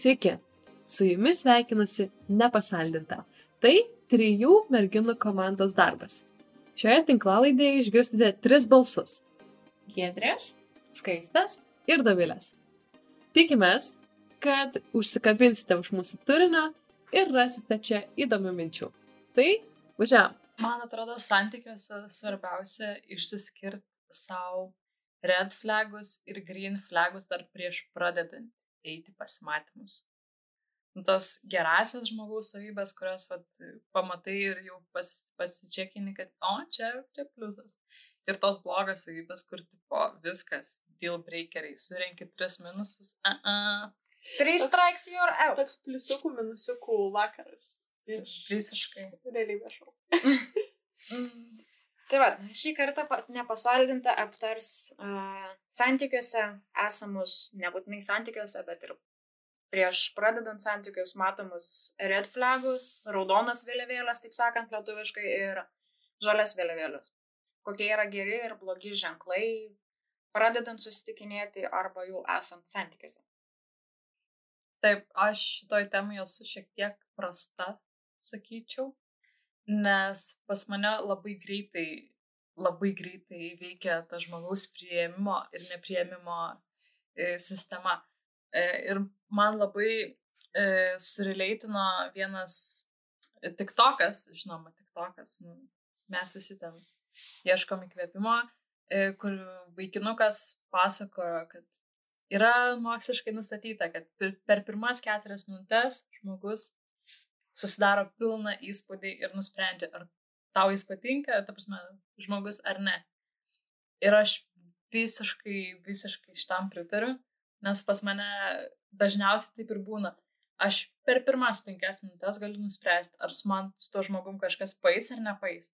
Sveiki, su jumis sveikinasi nepasaldinta. Tai trijų merginų komandos darbas. Šioje tinklalaidėje išgirsite tris balsus - Giedrės, Skaistas ir Dovilės. Tikimės, kad užsikabinsite už mūsų turinio ir rasite čia įdomių minčių. Tai važiavam. Man atrodo, santykiuose svarbiausia išsiskirti savo red flagus ir green flagus dar prieš pradedant eiti pasimatymus. Nu, tos gerasias žmogaus savybės, kurias vat, pamatai ir jau pas, pasičiakini, kad, o, čia, čia pliusas. Ir tos blogas savybės, kur tipo viskas, deal breakeriai, surenki tris minusus, uh -uh. Trys strikes you're out. Toks pliusiukų, minusiukų vakaras. Iš Visiškai. realybės šou. Tai va, šį kartą pa- nepasaldinta aptars uh, santykiuose esamus, nebūtinai santykiuose, bet ir prieš pradedant santykius matomus red flagus, raudonas vėliavėlės, taip sakant, lietuviškai, ir žalias vėliavėlės. Kokie yra geri ir blogi ženklai, pradedant susitikinėti arba jau esant santykiuose. Taip, aš šitoj temai esu šiek tiek prasta, sakyčiau, nes pas mane labai greitai, labai greitai veikia ta žmogaus prieimimo ir neprieimimo e, sistema. E, ir man labai e, surileitino vienas e, tiktokas, žinoma, tiktokas, nu, mes visi ten ieškom įkvėpimo, kur vaikinukas pasakojo, kad yra moksliškai nustatyta, kad per pirmas keturias minutės žmogus susidaro pilną įspūdį ir nusprendžia, ar tau jis patinka, ta prasme, žmogus ar ne. Ir aš visiškai, visiškai šitam pritariu, nes pas mane dažniausiai taip ir būna. Aš per pirmas penkias minutės galiu nuspręsti, ar su man su tuo žmogum kažkas pais ar nepais.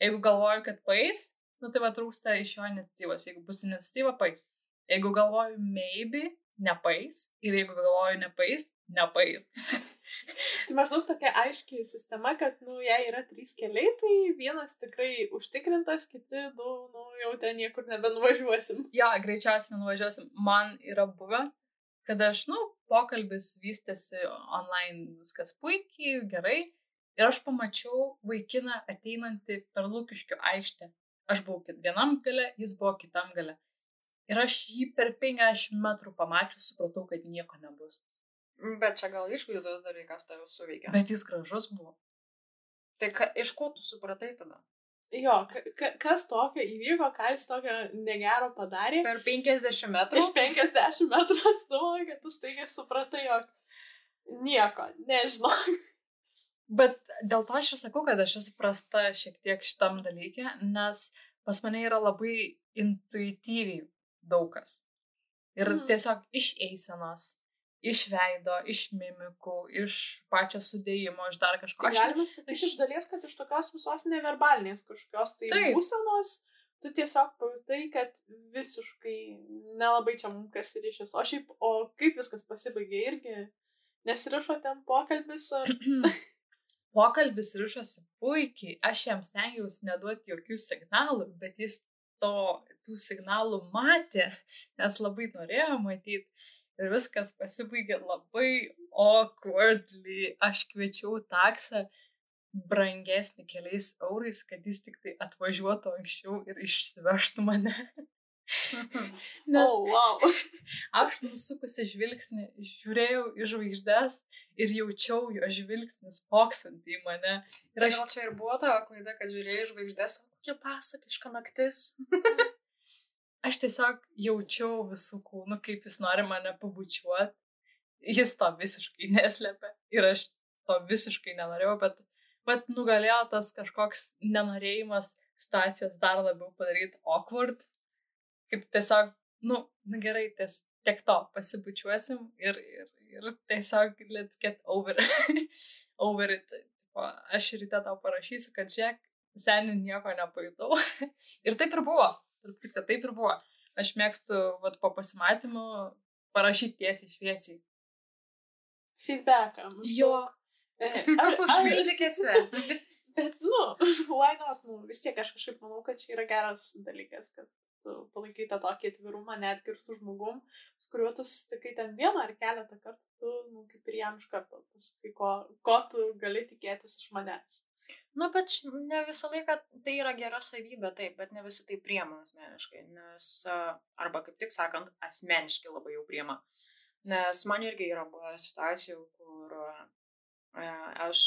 Jeigu galvoju, kad pais, nu tai va trūksta iš jo iniciatyvos. Jeigu bus iniciatyva, pais. Jeigu galvoju maybe, nepais. Ir jeigu galvoju nepais, nepais. Tai maždaug tokia aiški sistema, kad, nu, jei yra trys keliai, tai vienas tikrai užtikrintas, kiti, nu, nu jau ten niekur nebenuvažiuosim. jo, greičiausiai nuvažiuosim. Man yra buvę, kad aš, nu, pokalbis vystėsi online, viskas puikiai, gerai. Ir aš pamačiau vaikiną ateinantį per Lūkiškių aikštę. Aš buvau vienam gale, jis buvo kitam gale. Ir aš jį per 50 metrų pamačiau, supratau, kad nieko nebus. Bet čia gal išvaizdos dalykas tave suveikia. Bet jis gražus buvo. Tai ka, iš ko tu supratai tada? Jo, ka, ka, kas tokio įvyko, ką jis tokio negero padarė. Per 50 metrų? Iš 50 metrų atstumo, kad tu staigiai supratai, jog nieko, nežinau. Bet dėl to aš ir sakau, kad aš esu prasta šiek tiek šitam dalykė, nes pas mane yra labai intuityviai daug kas. Ir mm. tiesiog iš eisenos, iš veido, iš mimikų, iš pačio sudėjimo, iš dar kažko. Tai galima sakyti iš dalies, kad iš tokios visos neverbalinės kažkokios tai Taip. būsenos, tu tiesiog pajutai, kad visiškai nelabai čia mums kas ryšys. O šiaip, o kaip viskas pasibaigė irgi, nesirišo ten pokalbis ar... Pokalbis ryšosi puikiai, aš jam stengiausi neduoti jokių signalų, bet jis to, tų signalų matė, nes labai norėjo matyti. Ir viskas pasibaigė labai awkwardly. Aš kviečiau taksą brangesnį keliais eurais, kad jis tik tai atvažiuotų anksčiau ir išsivežtų mane. Nes Oh, wow. aš nusukusi žvilgsnį žiūrėjau į žvaigždės ir jaučiau jo žvilgsnis poksant į mane. Ir Ir aš gal čia ir buvo tavo klaida, kad žiūrėjai žvaigždės, kokia pasakiška naktis. aš tiesiog jaučiau visų kūnų, kaip jis nori mane pabučiuoti. Jis to visiškai neslėpė ir aš to visiškai nenorėjau, bet, bet nugalėjo tas kažkoks nenorėjimas situacijas dar labiau padaryti awkward. Kaip tiesiog, nu, na gerai, ties, tiek to pasibučiuosim ir, ir, ir tiesiog let's get over, over it. Tipo, aš ryte tau parašysiu, kad žiūrėk, seniai nieko nepajutau. ir taip ir buvo. Tarp kitko, taip ir buvo. Aš mėgstu vat, po pasimatymų parašyti tiesiai šviesiai. Feedbacką. Jo. E, ar- Užpildykėsi. Bet, nu, why not? Nu, vis tiek aš kažkaip manau, kad čia yra geras dalykas, kad tu palaikai tą tokį atvirumą netgi ir su žmogum, su kuriuo tu sutikai ten vieną ar keletą kartų, tu nu, ir jam iš karto pasakai, ko, ko tu gali tikėtis iš manęs. Nu, bet ne visą laiką tai yra gera savybė, taip, bet ne visi tai priema asmeniškai, nes, arba kaip tik sakant, asmeniškai labai jau priema. Nes man irgi yra buvę situacijų, kur a, aš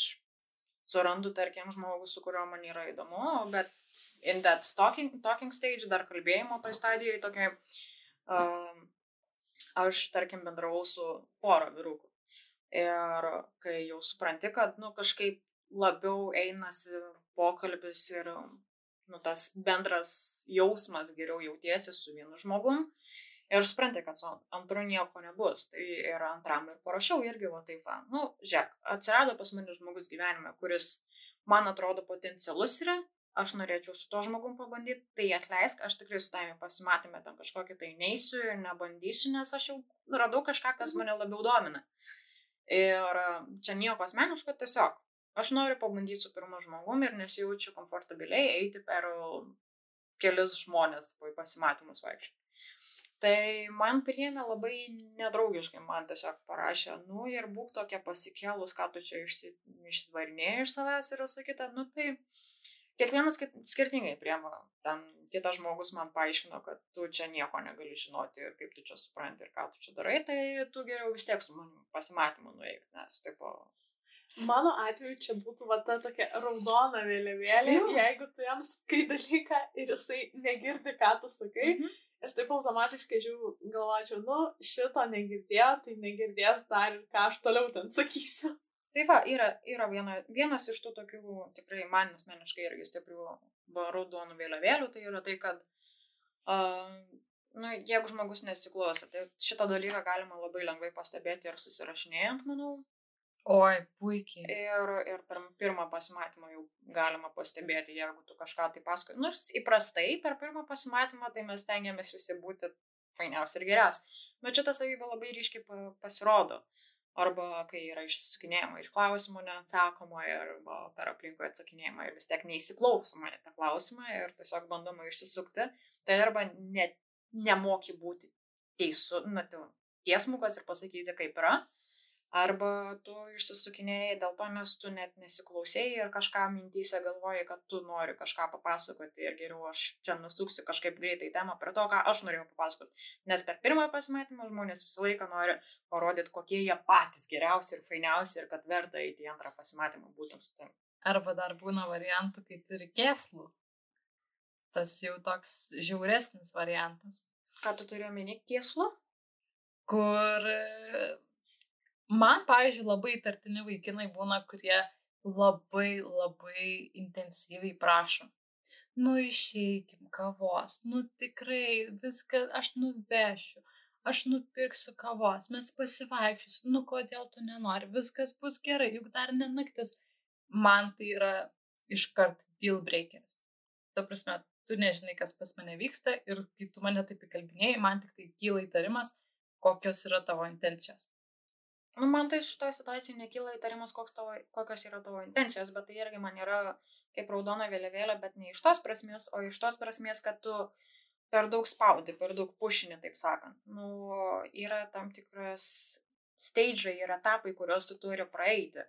surandu, tarkim, žmogų, su kuriuo man yra įdomu, bet in that talking, talking stage, dar kalbėjimo toj stadijoje, tokiai, um, aš, tarkim, bendravau su pora vyrukų. Ir kai jau supranti, kad, nu, kažkaip labiau einasi pokalbis ir, nu, tas bendras jausmas geriau jautiesi su vienu žmogum. Ir supranti, kad su antru nieko nebus. Tai ir antram ir parašiau irgi, va taip, va. nu, žiūrėk, atsirado pas mane žmogus gyvenime, kuris man atrodo potencialus yra, aš norėčiau su to žmogum pabandyti, tai atleisk, aš tikrai su tavimi pasimatėme tam kažkokį tai neįsiu ir nebandysiu, nes aš jau radau kažką, kas mane labiau domina. Ir čia nieko asmeniško, tiesiog aš noriu pabandyti su pirmu žmogum ir nesijaučiu komfortabiliai eiti per kelis žmonės po pasimatymus vaikščioti. Tai man priėmė labai nedraugiškai, man tiesiog parašė, nu ir būk tokia pasikėlus, ką tu čia išsi, išsivarinėjai iš savęs ir sakyta, nu tai kiekvienas skirtingai priema. Ten kitas žmogus man paaiškino, kad tu čia nieko negali žinoti ir kaip tu čia supranti ir ką tu čia darai, tai tu geriau vis tiek su manim pasimatymą nueik, nes taip, Mano atveju čia būtų va ta tokia raudona vėliavėlė, Jo. jeigu tu jam sakai dalyką ir jisai negirdi, ką tu sakai. Mhm. Ir taip automatiškai žiūriu, galvočiau, nu, šito negirdėjo, tai negirdės dar ir ką aš toliau ten sakysiu. Tai va, yra, yra viena, vienas iš tų tokių tikrai man asmeniškai irgi stiprių raudonų vėliavėlių, tai yra tai, kad, uh, nu, jeigu žmogus nesiklauso, tai šitą dalyką galima labai lengvai pastebėti ir susirašinėjant, manau. Oi, puikiai. Ir, ir per pirmą pasimatymą jau galima pastebėti, jeigu tu kažką tai pasakoji. Nors įprastai per pirmą pasimatymą tai mes tengiamės visi būti fainiausi ir geriausi. Bet šitą savybę labai ryškiai pa- pasirodo. Arba kai yra išsisukinėjama iš klausimų neatsakoma ir per aplinkui atsakinėjama ir vis tiek neįsiklausoma į tą klausimą ir tiesiog bandoma išsisukti. Tai arba ne, nemoki būti teisu, na, tiesmukas ir pasakyti, kaip yra. Arba tu išsisukinėjai dėl to, nes tu net nesiklausėjai ir kažką mintyse galvojai, kad tu nori kažką papasakoti ir geriau aš čia nusuksiu kažkaip greitai temą prie to, ką aš norėjau papasakoti. Nes per pirmą pasimatymą žmonės visą laiką nori parodyti, kokie jie patys geriausi ir fainiausi ir kad verta eiti į antrą pasimatymą būtent su tam. Arba dar būna variantų, kai turi kėslų. Tas jau toks žiauresnis variantas, Ką tu turi omeny tieslu? kur man, pavyzdžiui, labai tartini vaikinai būna, kurie labai, labai intensyviai prašo. Nu išeikim kavos, nu tikrai viską aš nuvešiu, aš nupirksiu kavos, mes pasivaikščiosim, nu kodėl tu nenori, viskas bus gerai, juk dar nenaktis. Man tai yra iškart deal breakeris. Ta prasme, tu nežinai, kas pas mane vyksta ir kai tu mane taip įkalbinėjai, man tik tai kyla įtarimas, kokios yra tavo intencijos. Nu, man tai šitoje situacijoje nekyla įtarimas, tavo, kokios yra tavo intencijos, bet tai irgi man yra kaip raudona vėliavėlė, bet ne iš tos prasmės, o iš tos prasmės, kad tu per daug spaudi, per daug pušini, taip sakant. Nu, yra tam tikras stage, yra etapai, kuriuos tu turi praeiti.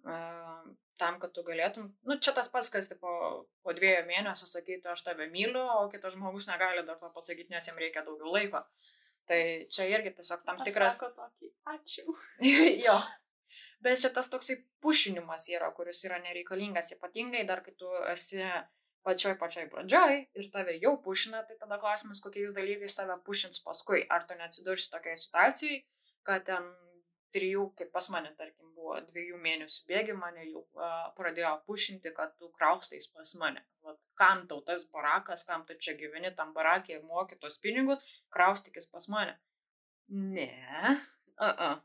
Uh, tam, kad tu galėtum, nu, čia tas pats, kas tipo, po dviejų mėnesių sakyti, aš tave myliu, o kitas žmogus negali dar to pasakyti, nes jam reikia daugiau laiko. Tai čia irgi tiesiog tam tikras... Sako tokį, ačiū. jo. Bet šitas toksai pušinimas yra, kuris yra nereikalingas, ypatingai dar kai tu esi pačioj pačioj pradžioj ir tave jau pušina, tai tada klausimas, kokiais dalykais tave pušins paskui. Ar tu neatsidursi tokiai situacijai, kad ten trijų, kaip pas mane, tarkim, buvo dviejų mėnesių bėgi, mane jau uh, pradėjo pušinti, kad tu kraustais pas mane. Vat, kam tau tas barakas, kam tu čia gyveni tam barakė ir moki tos pinigus, kraustykis pas mane. Ne, uh -uh.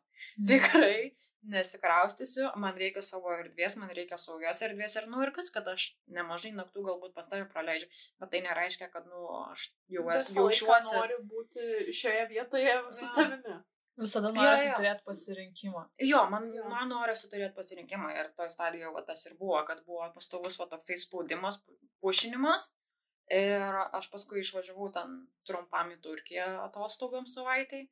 tikrai nesikraustysiu, man reikia savo erdvės, man reikia saugios erdvės ir, nu, ir kas, kad aš nemažai naktų galbūt pas tavį praleidžiu, bet tai nereiškia, kad, nu, aš jau esu jaučiuosi. Noriu būti šioje vietoje su Jo. tavimi. Visada Jo, nori jo. turėti pasirinkimą. Jo, man, Jo. man norisi turėti pasirinkimą ir toj stadijoje va, tas ir buvo, kad buvo pastovus va, toksai spaudimas, pu- pušinimas. Ir aš paskui išvažiavau ten trumpam į Turkiją atostogom savaitai.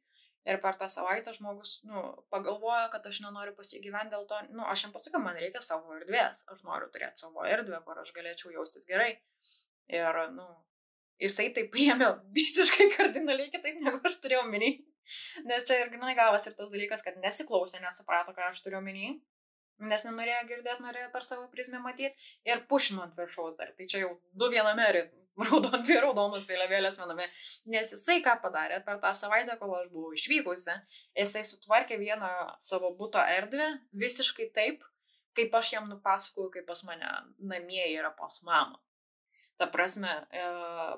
Ir per tą savaitę žmogus, nu, pagalvojo, kad aš nenoriu pasigyventi dėl to, nu, aš jam pasakiau, man reikia savo erdvės, aš noriu turėti savo erdvę, kur aš galėčiau jaustis gerai. Ir, nu, jisai tai priėmė visiškai kardinaliai kitaip, negu aš turėjau minį. Nes čia ir grinai gavas ir tas dalykas, kad nesiklausė, nesuprato, ką aš turiu minį. Nes nenorėjo girdėti, norėjo per savo prizmę matyti ir pušino ant viršaus dar. Tai čia jau du viename raudon, dvi raudonos vėliavėlės viename. Nes jisai ką padarė per tą savaitę, kol aš buvau išvykusi, jisai sutvarkė vieną savo būto erdvę visiškai taip, kaip aš jam nupasakojau, kaip pas mane namie yra pas mamą. Ta prasme, e,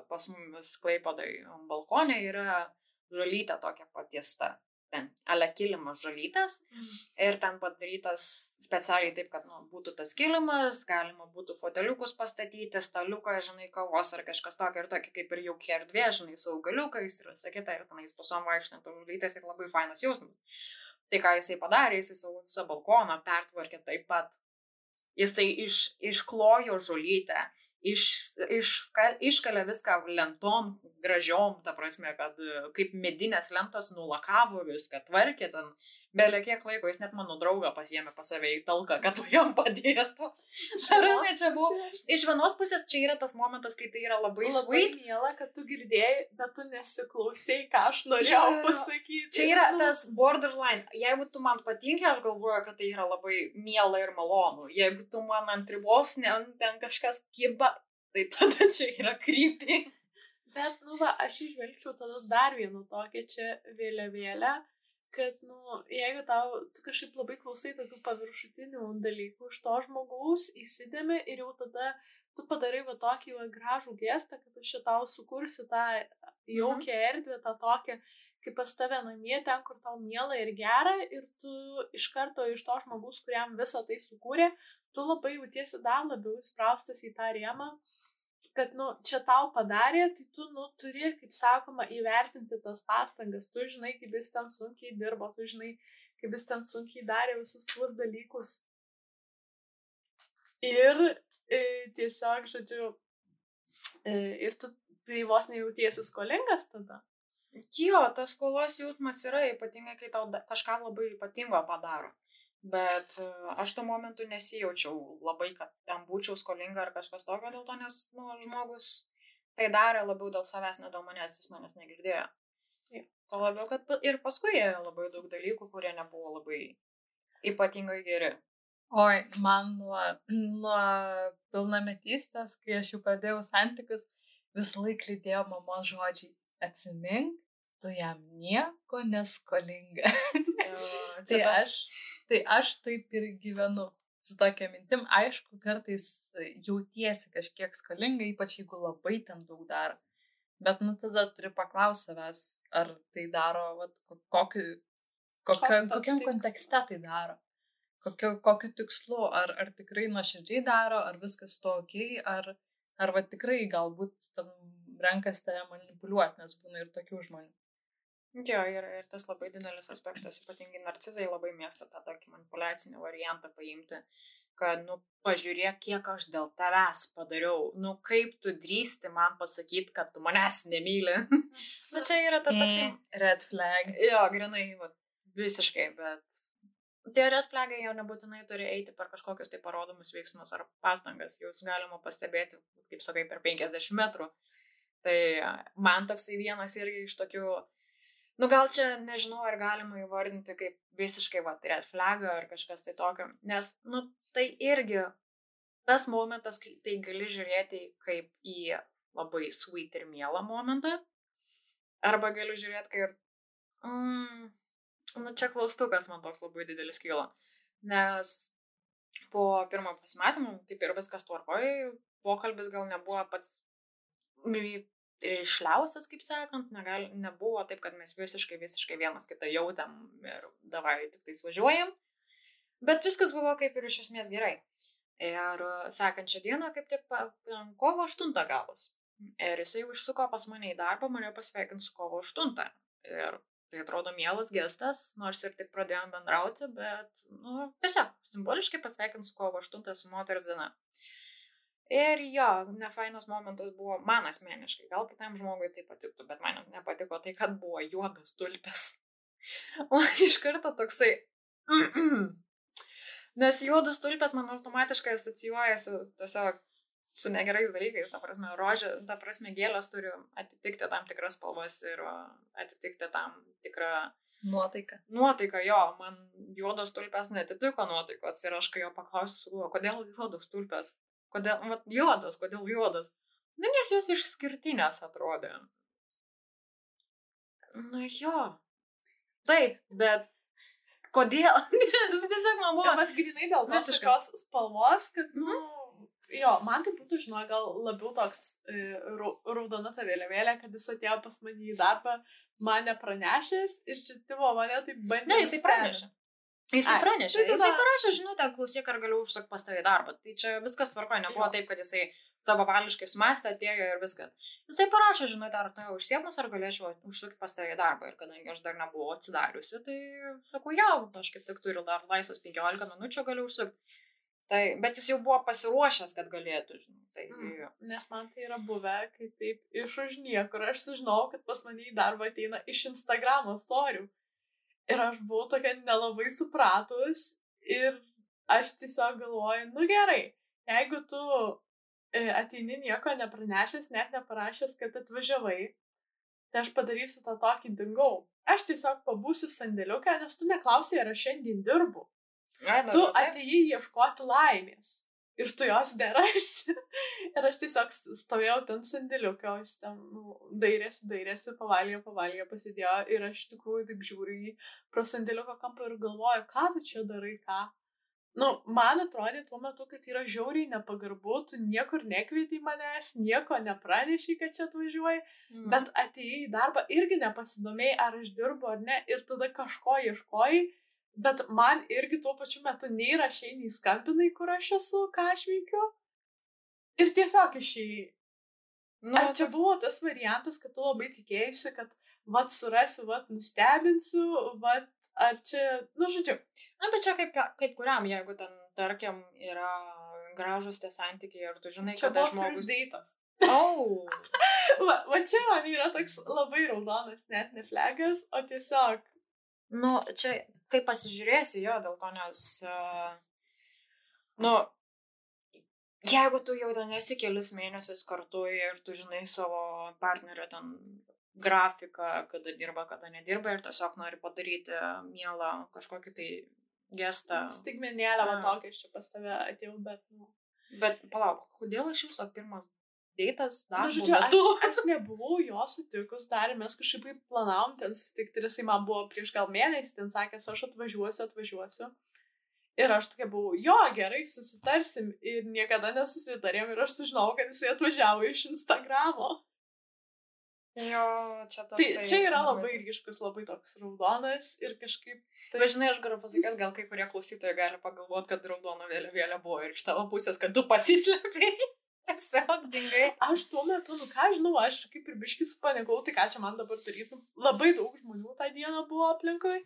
pas mumis klaipadai balkonė yra žolytė tokia patiesta ten ale kilimas žolytės mm. ir ten padarytas specialiai taip, kad nu, būtų tas kilimas, galima būtų foteliukus pastatyti, staliuką, žinai, kavos ar kažkas tokio ir tokio kaip ir jauki erdvė, žinai, su augaliukais ir visą kitą ir tenais pasom vaikštant žolytės ir labai fainas jausmas. Tai ką jisai padarė, jisai savo visą balkoną pertvarkė taip pat. Jisai iš, išklojo žolytę, iš, iš, iškalė viską lentom, gražiom, ta prasme, kad kaip medinės lentos nulakavo viską, tvarkė ten, belė kiek laiko, jis net mano draugą pasiemė pas save į talką, kad jam padėtų. Prasme, čia buvo. Iš vienos pusės čia yra tas momentas, kai tai yra labai, labai sweet. Mėla, kad tu girdėjai, bet tu nesiklausėjai, ką aš norėjau ja, pasakyti. Čia yra tas borderline. Jeigu tu man patinka, aš galvoju, kad tai yra labai miela ir malonu. Jeigu tu man ant ribos, ne, ten kažkas kiba, tai tada čia yra krypti. Bet, nu, va, aš išvelgčiau tada dar vieną tokią čia vėliavėlę, kad, nu, jeigu tau, tu kažkaip labai klausai tokių paviršutinių dalykų iš to žmogaus, įsidėmi ir jau tada tu padarai va tokį va gražų gestą, kad aš čia tau sukursiu tą jaukę mhm. erdvę, tą tokią, kaip pas tave namie, ten, kur tau miela ir gera, ir tu iš karto iš to žmogus, kuriam visą tai sukūrė, tu labai jautiesi dar labiau įspraustas į tą rėmą kad, nu, čia tau padarė, tai tu, nu, turi, kaip sakoma, įvertinti tas pastangas. Tu žinai, kaip jis ten sunkiai dirbo, tu žinai, kaip jis ten sunkiai darė visus tuos dalykus. Ir e, tiesiog, žodžiu, e, ir tu tai vos nejautiesi skolingas tada. Jo, tas skolos jausmas yra ypatingai, kai tau kažką labai ypatingo padaro. Bet e, aš tuo momentu nesijaučiau labai, kad ten būčiau skolinga ar kažkas tokio dėl to, nes nu, žmogus tai darė labiau dėl savęs, ne dėl manęs, jis manęs negirdėjo. Tuo labiau, kad ir paskui labai daug dalykų, kurie nebuvo labai ypatingai geri. Oi, man nuo, nuo pilnametystės, kai aš jau pradėjau santykius, visą laiką lydėjo mamos žodžiai. Atsimink, tu jam nieko neskolinga. tai, aš, tai aš taip ir gyvenu su tokia mintim. Aišku, kartais jautiesi kažkiek skolinga, ypač jeigu labai ten daug daro. Bet nu tada turi paklausti savęs, ar tai daro, vat, kokiu, kokio, kokiam kontekste tai daro. Kokiu, kokiu tikslu, ar, ar tikrai nuoširdžiai daro, ar viskas to ok, ar, ar va tikrai galbūt ten renkas tave manipuliuoti, nes būna ir tokių žmonių. Jo, ir, ir tas labai didelis aspektas, ypatingai narcizai labai mėgsta tą tokį manipulacinį variantą paimti, kad, nu, pažiūrėk, kiek aš dėl tavęs padariau, nu, kaip tu drįsti man pasakyti, kad tu manęs nemyli. nu, čia yra tas toks mm, red flag. Jo, grinai, va, visiškai, bet tie red flagai jau nebūtinai turi eiti per kažkokius tai parodomus veiksmus ar pastangas, jūs galima pastebėti, kaip sakai, per 50 metrų. Tai man toksai vienas irgi iš tokių Nu gal čia nežinau, ar galima įvardinti kaip visiškai, va, red flagą ar kažkas tai tokio, nes, nu, tai irgi tas momentas, kai tai gali žiūrėti kaip į labai sweet ir mielą momentą, arba galiu žiūrėti kaip, mm, nu, čia klaustukas man toks labai didelis kyla, nes po pirmo pasimatymo, taip ir viskas tvarkoja, pokalbis gal nebuvo pats išliausias, kaip sakant, negal, nebuvo taip, kad mes visiškai, visiškai vienas kitą jautėm ir davai tik tais važiuojam, bet viskas buvo kaip ir iš esmės gerai. Ir sekančią dieną, kaip tik kovo 8 gavus. Ir jisai užsuko pas mane į darbą, mane pasveikint su kovo 8. Ir tai atrodo mielas gestas, nors ir tik pradėjom bendrauti, bet, nu, tiesiog simboliškai pasveikint su kovo 8 su moters diena. Ir jo, nefainas momentas buvo man asmeniškai, gal kitam žmogui tai patiktų, bet man nepatiko tai, kad buvo juodas tulpes. Man iš karto toksai. Nes juodas tulpės man automatiškai asocijuojasi tiesiog su negerais dalykais, ta prasme, rožė, ta prasme, gėlės turi atitikti tam tikras spalvas ir atitikti tam tikrą Nuotaika. nuotaiką. Jo, man juodos tulpės netitiko nuotaikos ir aš kai jo paklausiu, kodėl juodos tulpės? Kodėl, vat, juodas, kodėl juodas? Nu, nes jos išskirtinės atrodė. Nu, jo. Taip, bet kodėl? Nes tiesiog man buvo. bet grinai dėl tos Visiškai. tokios spalvos, kad, nu, jo, man tai būtų, žinau, gal labiau toks e, rau- raudona ta vėliavėlė, kad jis atėjo pas mane į darbą, mane pranešęs ir šitimo mane tai bandė. Ne, jisai pranešė. Ai, pranešė, tai jisai parašė žinutę, klausyk, ar galiu užsukti pas tavį darbą. Tai čia viskas tvarko, nebuvo taip, kad jisai savavališkai sumastė, atėjo ir viskas. Jisai parašė žinutę, ar tai užsiemus, ar galėčiau užsukti pas tavį darbą. Ir kadangi aš dar nebuvau atsidariusi, tai sakau, jau, aš kaip tik turiu dar laisvas 15 minučių, galiu užsukti. Tai, bet jis jau buvo pasiruošęs, kad galėtų, žinai. Tai, Mm. Nes man tai yra buvę, kai taip iš už niekur aš sužinau, kad pas mane į darbą ateina iš Instagramo storių. Ir aš buvau tokia nelabai supratus ir aš tiesiog galvoju, nu gerai, jeigu tu e, ateini nieko nepranešęs, net neparašęs, kad atvažiavai, tai aš padarysiu tą tokį dingau. Aš tiesiog pabūsiu sandėliukę, nes tu neklausai, ar aš šiandien dirbu. Ai, Tu atėjai ieškoti laimės ir tu jos derasi. ir aš tiesiog st- stovėjau ten sandėliuke, o jis ten dairėsi, dairėsi, pavalgė, pavalgė, pasidėjo ir aš iš tikrųjų taip žiūriu į pro sandėliuko kampą ir galvoju, ką tu čia darai, ką. Nu, man atrodė tuo metu, kad yra žiauriai nepagarbu, tu niekur nekvieti manęs, nieko nepraneši, kad čia atvažiuoji, Mm. bet atėjai į darbą irgi nepasidomėjai, ar aš dirbu ar ne, ir tada kažko ieškojai, bet man irgi tuo pačiu metu nei rašiai, nei skambinai, kur aš esu, ką aš veikiu. Ir tiesiog išėjai. Nu, Ar čia toks- buvo tas variantas, kad tu labai tikėjai, kad vat surasiu, vat nustebinsiu, vat ar čia, nu žodžiu, Na, bet čia kaip, kaip kuriam, jeigu ten, tarkim, yra gražus tie santykiai ir tu žinai, čia buvo žmogus... deitas. Au. Va, va čia man yra toks labai raudonas net ne flagas, o tiesiog Nu, čia, kai pasižiūrėsi jo dėl to, nes, uh, nu, jeigu tu jau ten esi kelis mėnesius kartu ir tu žinai savo partnerio ten grafiką, kada dirba, kada nedirba ir tiesiog nori padaryti mielą kažkokį tai gestą. stigmenėlę, A. tokia aš čia pas tave atėjau, bet, nu. Bet palauk, kodėl iš jūsų pirmas deitas Na, dar žodžiu, aš, aš nebuvau jo sutikus, dar ir mes kažkaip planavom ten susitikti ir jisai man buvo prieš gal mėnesį, ten sakęs, aš atvažiuosiu, atvažiuosiu. Ir aš tokia buvau, jo, gerai, susitarsim ir niekada nesusitarėm ir aš sužinau, kad jisai atvažiavo iš Instagramo. Jo, čia tas. Tai čia yra labai ryškus, labai toks raudonas ir kažkaip... Tai, Bet žinai, aš galiu pasakyti, gal kai kurie klausytojai gali pagalvoti, kad raudono vėliavėlė buvo ir iš tavo pusės, kad tu pasislėpiai. Tiesiog dingai. aš tuo metu, nu ką žinau, aš kaip ir biškis panikau, tai ką čia man dabar daryti. Labai daug žmonių tą dieną buvo aplinkui.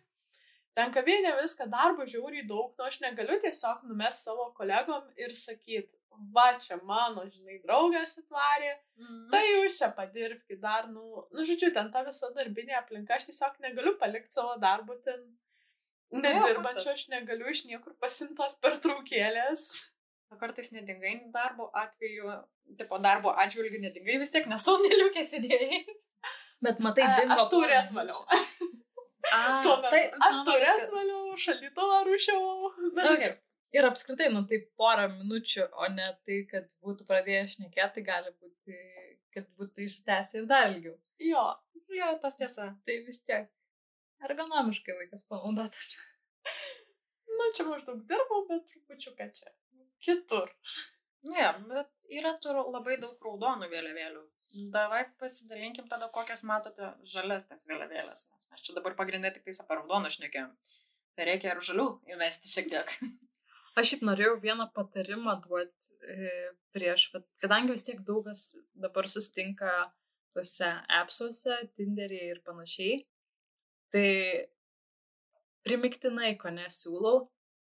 Ten kavinė viską darbo žiauriai daug, nu aš negaliu tiesiog numest savo kolegom ir sakyti, va čia mano, žinai, draugas atvarė, tai jūs čia padirbkite dar, nu, nu, žodžiu, ten ta visa darbinė aplinka, aš tiesiog negaliu palikti savo darbo ten nedirbančio, aš negaliu iš niekur pasimtos pertraukėlės. Kartais nedingai darbo atveju, tipo darbo atžvilgių nedingai vis tiek nesandėliukė sėdėjai. Bet matai, dingo. Aš turės valiau. Tuo metu tai, aš turės valiau, šalytuvą rušiau. Na, Okay. Ir apskritai, nu tai porą minučių, o ne tai, kad būtų pradėję šnekėti, tai gali būti, kad būtų išsitęsę ir dar ilgiau. Jo, Jo, tas tiesa. Tai vis tiek ergonomiškai laikas panaudotas. nu čia maždaug dirbau, bet trupučiuką čia. Kitur. Ne, bet yra tur labai daug raudonų vėliavėlių. Davai pasidalinkim tada, kokias matote žalias tas vėliavėlės. Nes mes čia dabar pagrindė tik tais apie raudoną šnekėjom. Tai reikia ir žalių įvesti šiek tiek. Aš šiaip norėjau vieną patarimą duoti e, prieš, bet kadangi vis tiek daugas dabar sustinka tuose appsuose, Tinderyje ir panašiai, tai primiktinai, ko nesiūlau,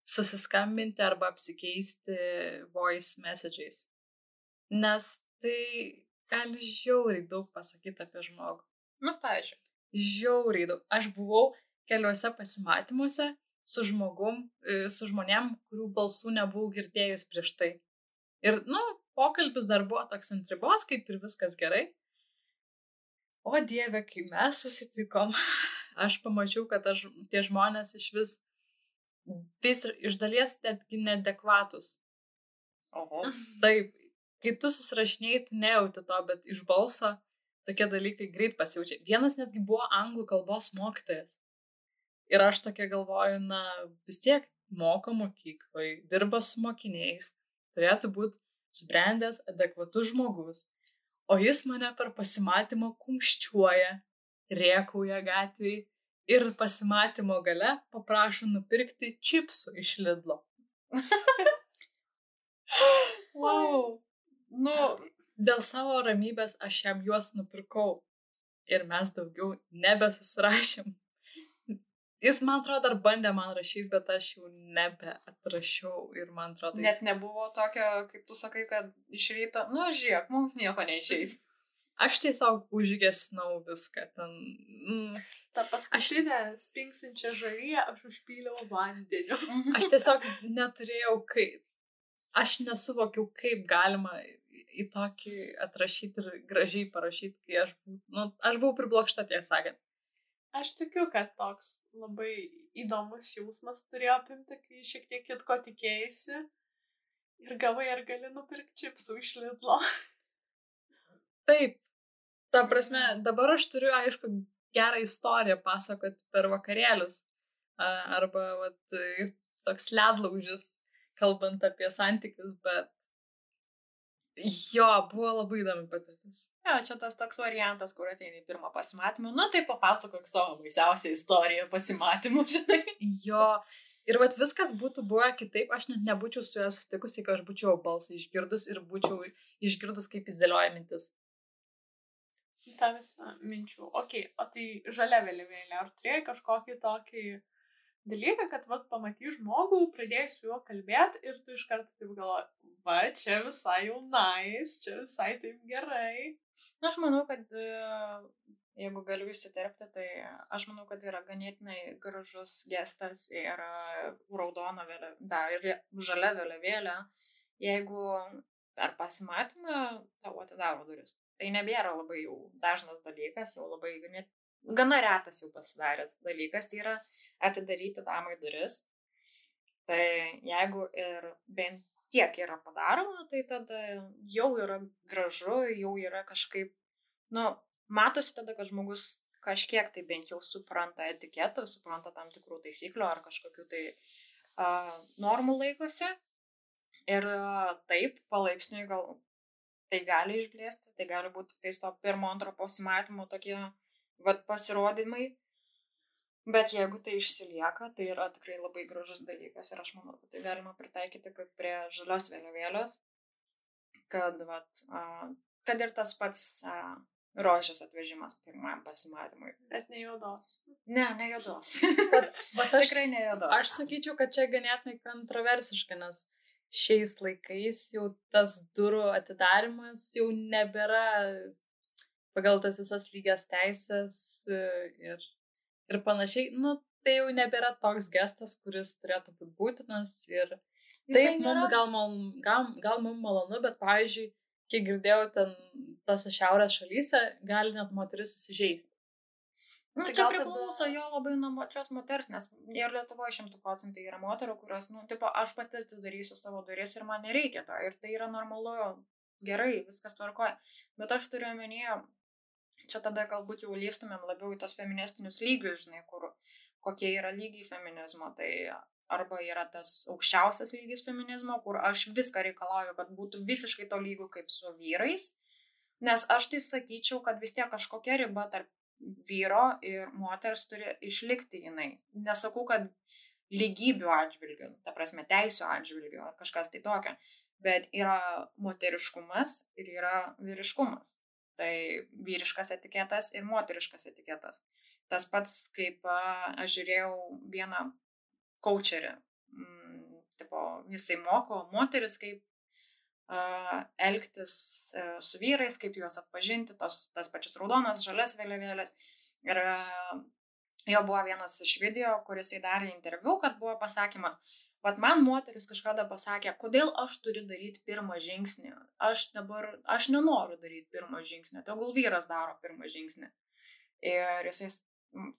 susiskambinti arba apsikeisti voice messages. Nes tai gali žiauriai daug pasakyti apie žmogų. Nu, pavyzdžiui. Žiauriai daug. Aš buvau keliuose pasimatymuose su žmogum, e, su žmonėm, kurių balsų nebuvau girdėjus prieš tai. Ir, nu, pokalbis dar buvo toks ant ribos, kaip ir viskas gerai. O Dieve, kai mes susitikom, aš pamačiau, kad aš, tie žmonės iš vis, vis iš dalies netgi nedekvatus. Oho. Taip, kai tu susirašinėjai, tu nejauti to, bet iš balso tokie dalykai greit pasijaučia. Vienas netgi buvo anglų kalbos mokytojas. Ir aš tokia galvoju, na, vis tiek moko mokyklai, dirba su mokiniais, turėtų būti subrendęs, adekvatus žmogus. O jis mane per pasimatymą kumščiuoja, riekauja gatvėje ir pasimatymo gale paprašo nupirkti čipsų iš Lidlo. Wow. Nu, Dėl savo ramybės aš jam juos nupirkau ir mes daugiau nebesusirašėm. Jis, man atrodo, dar bandė man rašyti, bet aš jau nebeatrašiau ir man atrodo, net nebuvo tokio, kaip tu sakai, kad iš ryto, nu, žiūrėk, mums nieko neišeis. Aš tiesiog užgesinau viską ten. Mm, Ta paskutinė spinksinčia žarija aš užpyliau vandeniu. aš tiesiog neturėjau kaip. Aš nesuvokiau, kaip galima į- tokį atrašyti ir gražiai parašyti, kai aš, nu, aš buvau priblokšta, tiesą sakant. Aš tikiu, kad toks labai įdomus jausmas turėjo apimti, kai šiek tiek kitko tikėjai ir gavai ar gali nupirkti čipsų iš Lidlo. Taip, ta prasme, dabar aš turiu, aišku, gerą istoriją pasakoti per vakarėlius. Arba, vat, toks ledlaužis, kalbant apie santykius, bet jo, buvo labai įdomi patirtis. Jo, čia tas toks variantas, kur ateini pirmą pasimatymą. Nu, tai papasakok savo baisiausią istoriją pasimatymų, žinai. Jo, ir vat viskas būtų buvę kitaip, aš net nebūčiau su juo sutikusi, jeigu aš būčiau balsą išgirdus ir būčiau išgirdus, kaip jis dėlioja mintis. Ta visa minčių. Ok, o tai žalia vėliavėlė. Ar turėjai kažkokį tokį dalyką, kad vat pamatai žmogų, pradėjai su juo kalbėti ir tu iš karto taip galvoji, va, čia visai jau nais, čia visai taip gerai. Na, aš manau, kad e, jeigu galiu įsiterpti, tai aš manau, kad yra ganėtinai gražus gestas ir e, raudona vėliavėlė, da, ir žalia vėliavėlė, jeigu per pasimatymą tau atidaro duris. Tai nebėra labai jau dažnas dalykas, jau labai ganėt, gana retas jau pasidaręs dalykas, tai yra atidaryti damai duris. Tai jeigu ir bent tiek yra padaroma, tai tada jau yra gražu, jau yra kažkaip, nu, matosi tada, kad žmogus kažkiek tai bent jau supranta etiketą, supranta tam tikrų taisyklių ar kažkokių tai uh, normų laikosi. Ir uh, taip, palaipsniui gal tai gali išblėsti, tai gali būti tais to pirmo, antro pasimatymo tokie vat pasirodymai. Bet jeigu tai išsilieka, tai yra tikrai labai gražus dalykas ir aš manau, kad tai galima pritaikyti kaip prie žalios vėliavėlės, kad, vat, a, kad ir tas pats a, rožės atvežimas pirmajam pasimatymui. Bet ne juodos. Ne, ne juodos. Bet, bet aš, Tikrai ne juodos. aš sakyčiau, kad čia ganėtinai kontroversiška, nes šiais laikais jau tas durų atidarimas jau nebėra pagal tas visas lygias teisės e, ir, ir panašiai. Nu, tai jau nebėra toks gestas, kuris turėtų būti būtinas ir Taip, mum, gal, mum, gal, gal mums malonu, bet, pavyzdžiui, kiek girdėjau, ten tose šiaurės šalyse gali net moteris įsižeisti. Nu, Tai čia gal tada- priklauso jo labai nuo pačios moters, nes ir Lietuvoje šimtų procentų yra moterų, kurios, nu, tipo, aš pati atidarysiu savo duris ir man nereikia to. Ir tai yra normalu, gerai, viskas tvarkoja. Bet aš turiu omenyje, čia tada galbūt jau lystumėm labiau į tos feministinius lygius, žinai, kur, kokie yra lygiai feminizmo. Tai arba yra tas aukščiausias lygis feminizmo, kur aš viską reikalauju, kad būtų visiškai to lygių kaip su vyrais. Nes aš tai sakyčiau, kad vis tiek kažkokia riba tarp vyro ir moters turi išlikti jinai. Nesakau, kad lygybių atžvilgių, ta prasme teisų atžvilgių ar kažkas tai tokio, bet yra moteriškumas ir yra vyriškumas. Tai vyriškas etiketas ir moteriškas etiketas. Tas pats, kaip aš žiūrėjau vieną coacherį, mm, tipo, jisai moko moteris, kaip elgtis e, su vyrais, kaip juos atpažinti, tos, tas pačias raudonas, žalias vėliavėlės. Ir a, Jo buvo vienas iš video, kuris įdarė interviu, kad buvo pasakymas, Vat man moteris kažkada pasakė, kodėl aš turiu daryti pirmą žingsnį. Aš dabar, aš nenoriu daryti pirmą žingsnį, tegul vyras daro pirmą žingsnį. Ir jisai